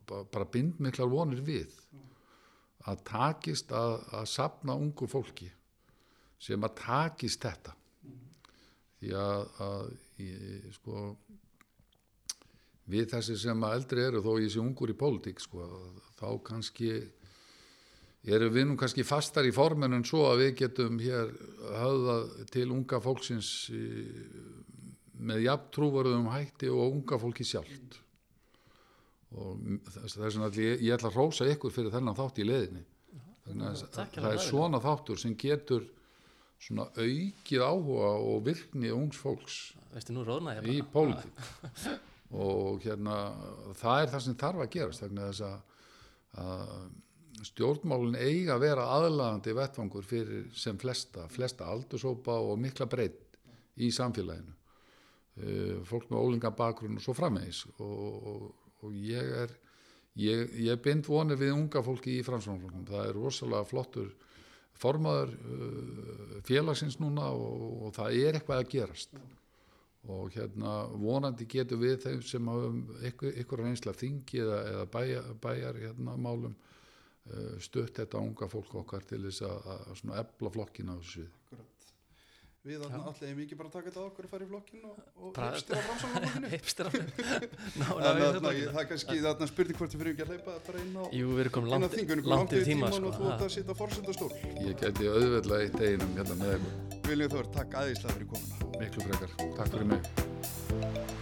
ba- bara bind miklar vonir við að takist að, að sapna ungu fólki sem að takist þetta. Því að, að ég, sko við þessi sem að eldri eru þó ég sé ungur í pólitík sko, þá kannski erum við nú kannski fastar í formen en svo að við getum hér höfðað til unga fólksins með jafn trúvarðum hætti og unga fólki sjálft. Og þess, að ég, ég ætla að rósa ykkur fyrir þennan þátt í leðinni Þannig að það er svona þáttur sem getur svona aukið áhuga og virkni ungs fólks ég í pólitík og hérna það er það sem þarf að gerast vegna þess að, að stjórnmálun eiga að vera aðlagandi vettfangur fyrir sem flesta, flesta aldursópa og mikla breytt í samfélaginu. Uh, fólk með ólinga bakgrunn og svo framvegis. Og, og, og ég er ég, ég bind vonir við unga fólki í framsvonarflokknum, það er rosalega flottur formaður uh, félagsins núna og, og það er eitthvað að gerast og hérna vonandi getur við þeim sem hafum ykkur, reynsla þingi eða, eða bæjar, bæjar hérna, málum uh, stutt þetta unga fólk okkar til þess að, að ebla flokkina á þessu svið. Við þarna allir hefum ekki bara taka þetta á okkur að fara í flokkin og, og hipstera framsáðanflokkinu. hipster af Ná, ná, En við þarna, erum ég- það er kannski þarna spurning hvort þið fyrir ekki að hleypa bara inn á, Jú, langt, þingunni, langt yfir tíma og sko. þú ert ha. að sitja fórsendastól. Ég geti auðveldlega eitt einum hérna með ykkur, Viljum þú verið takk aðeinslega fyrir komuna. miklu frekar. Takk fyrir mig.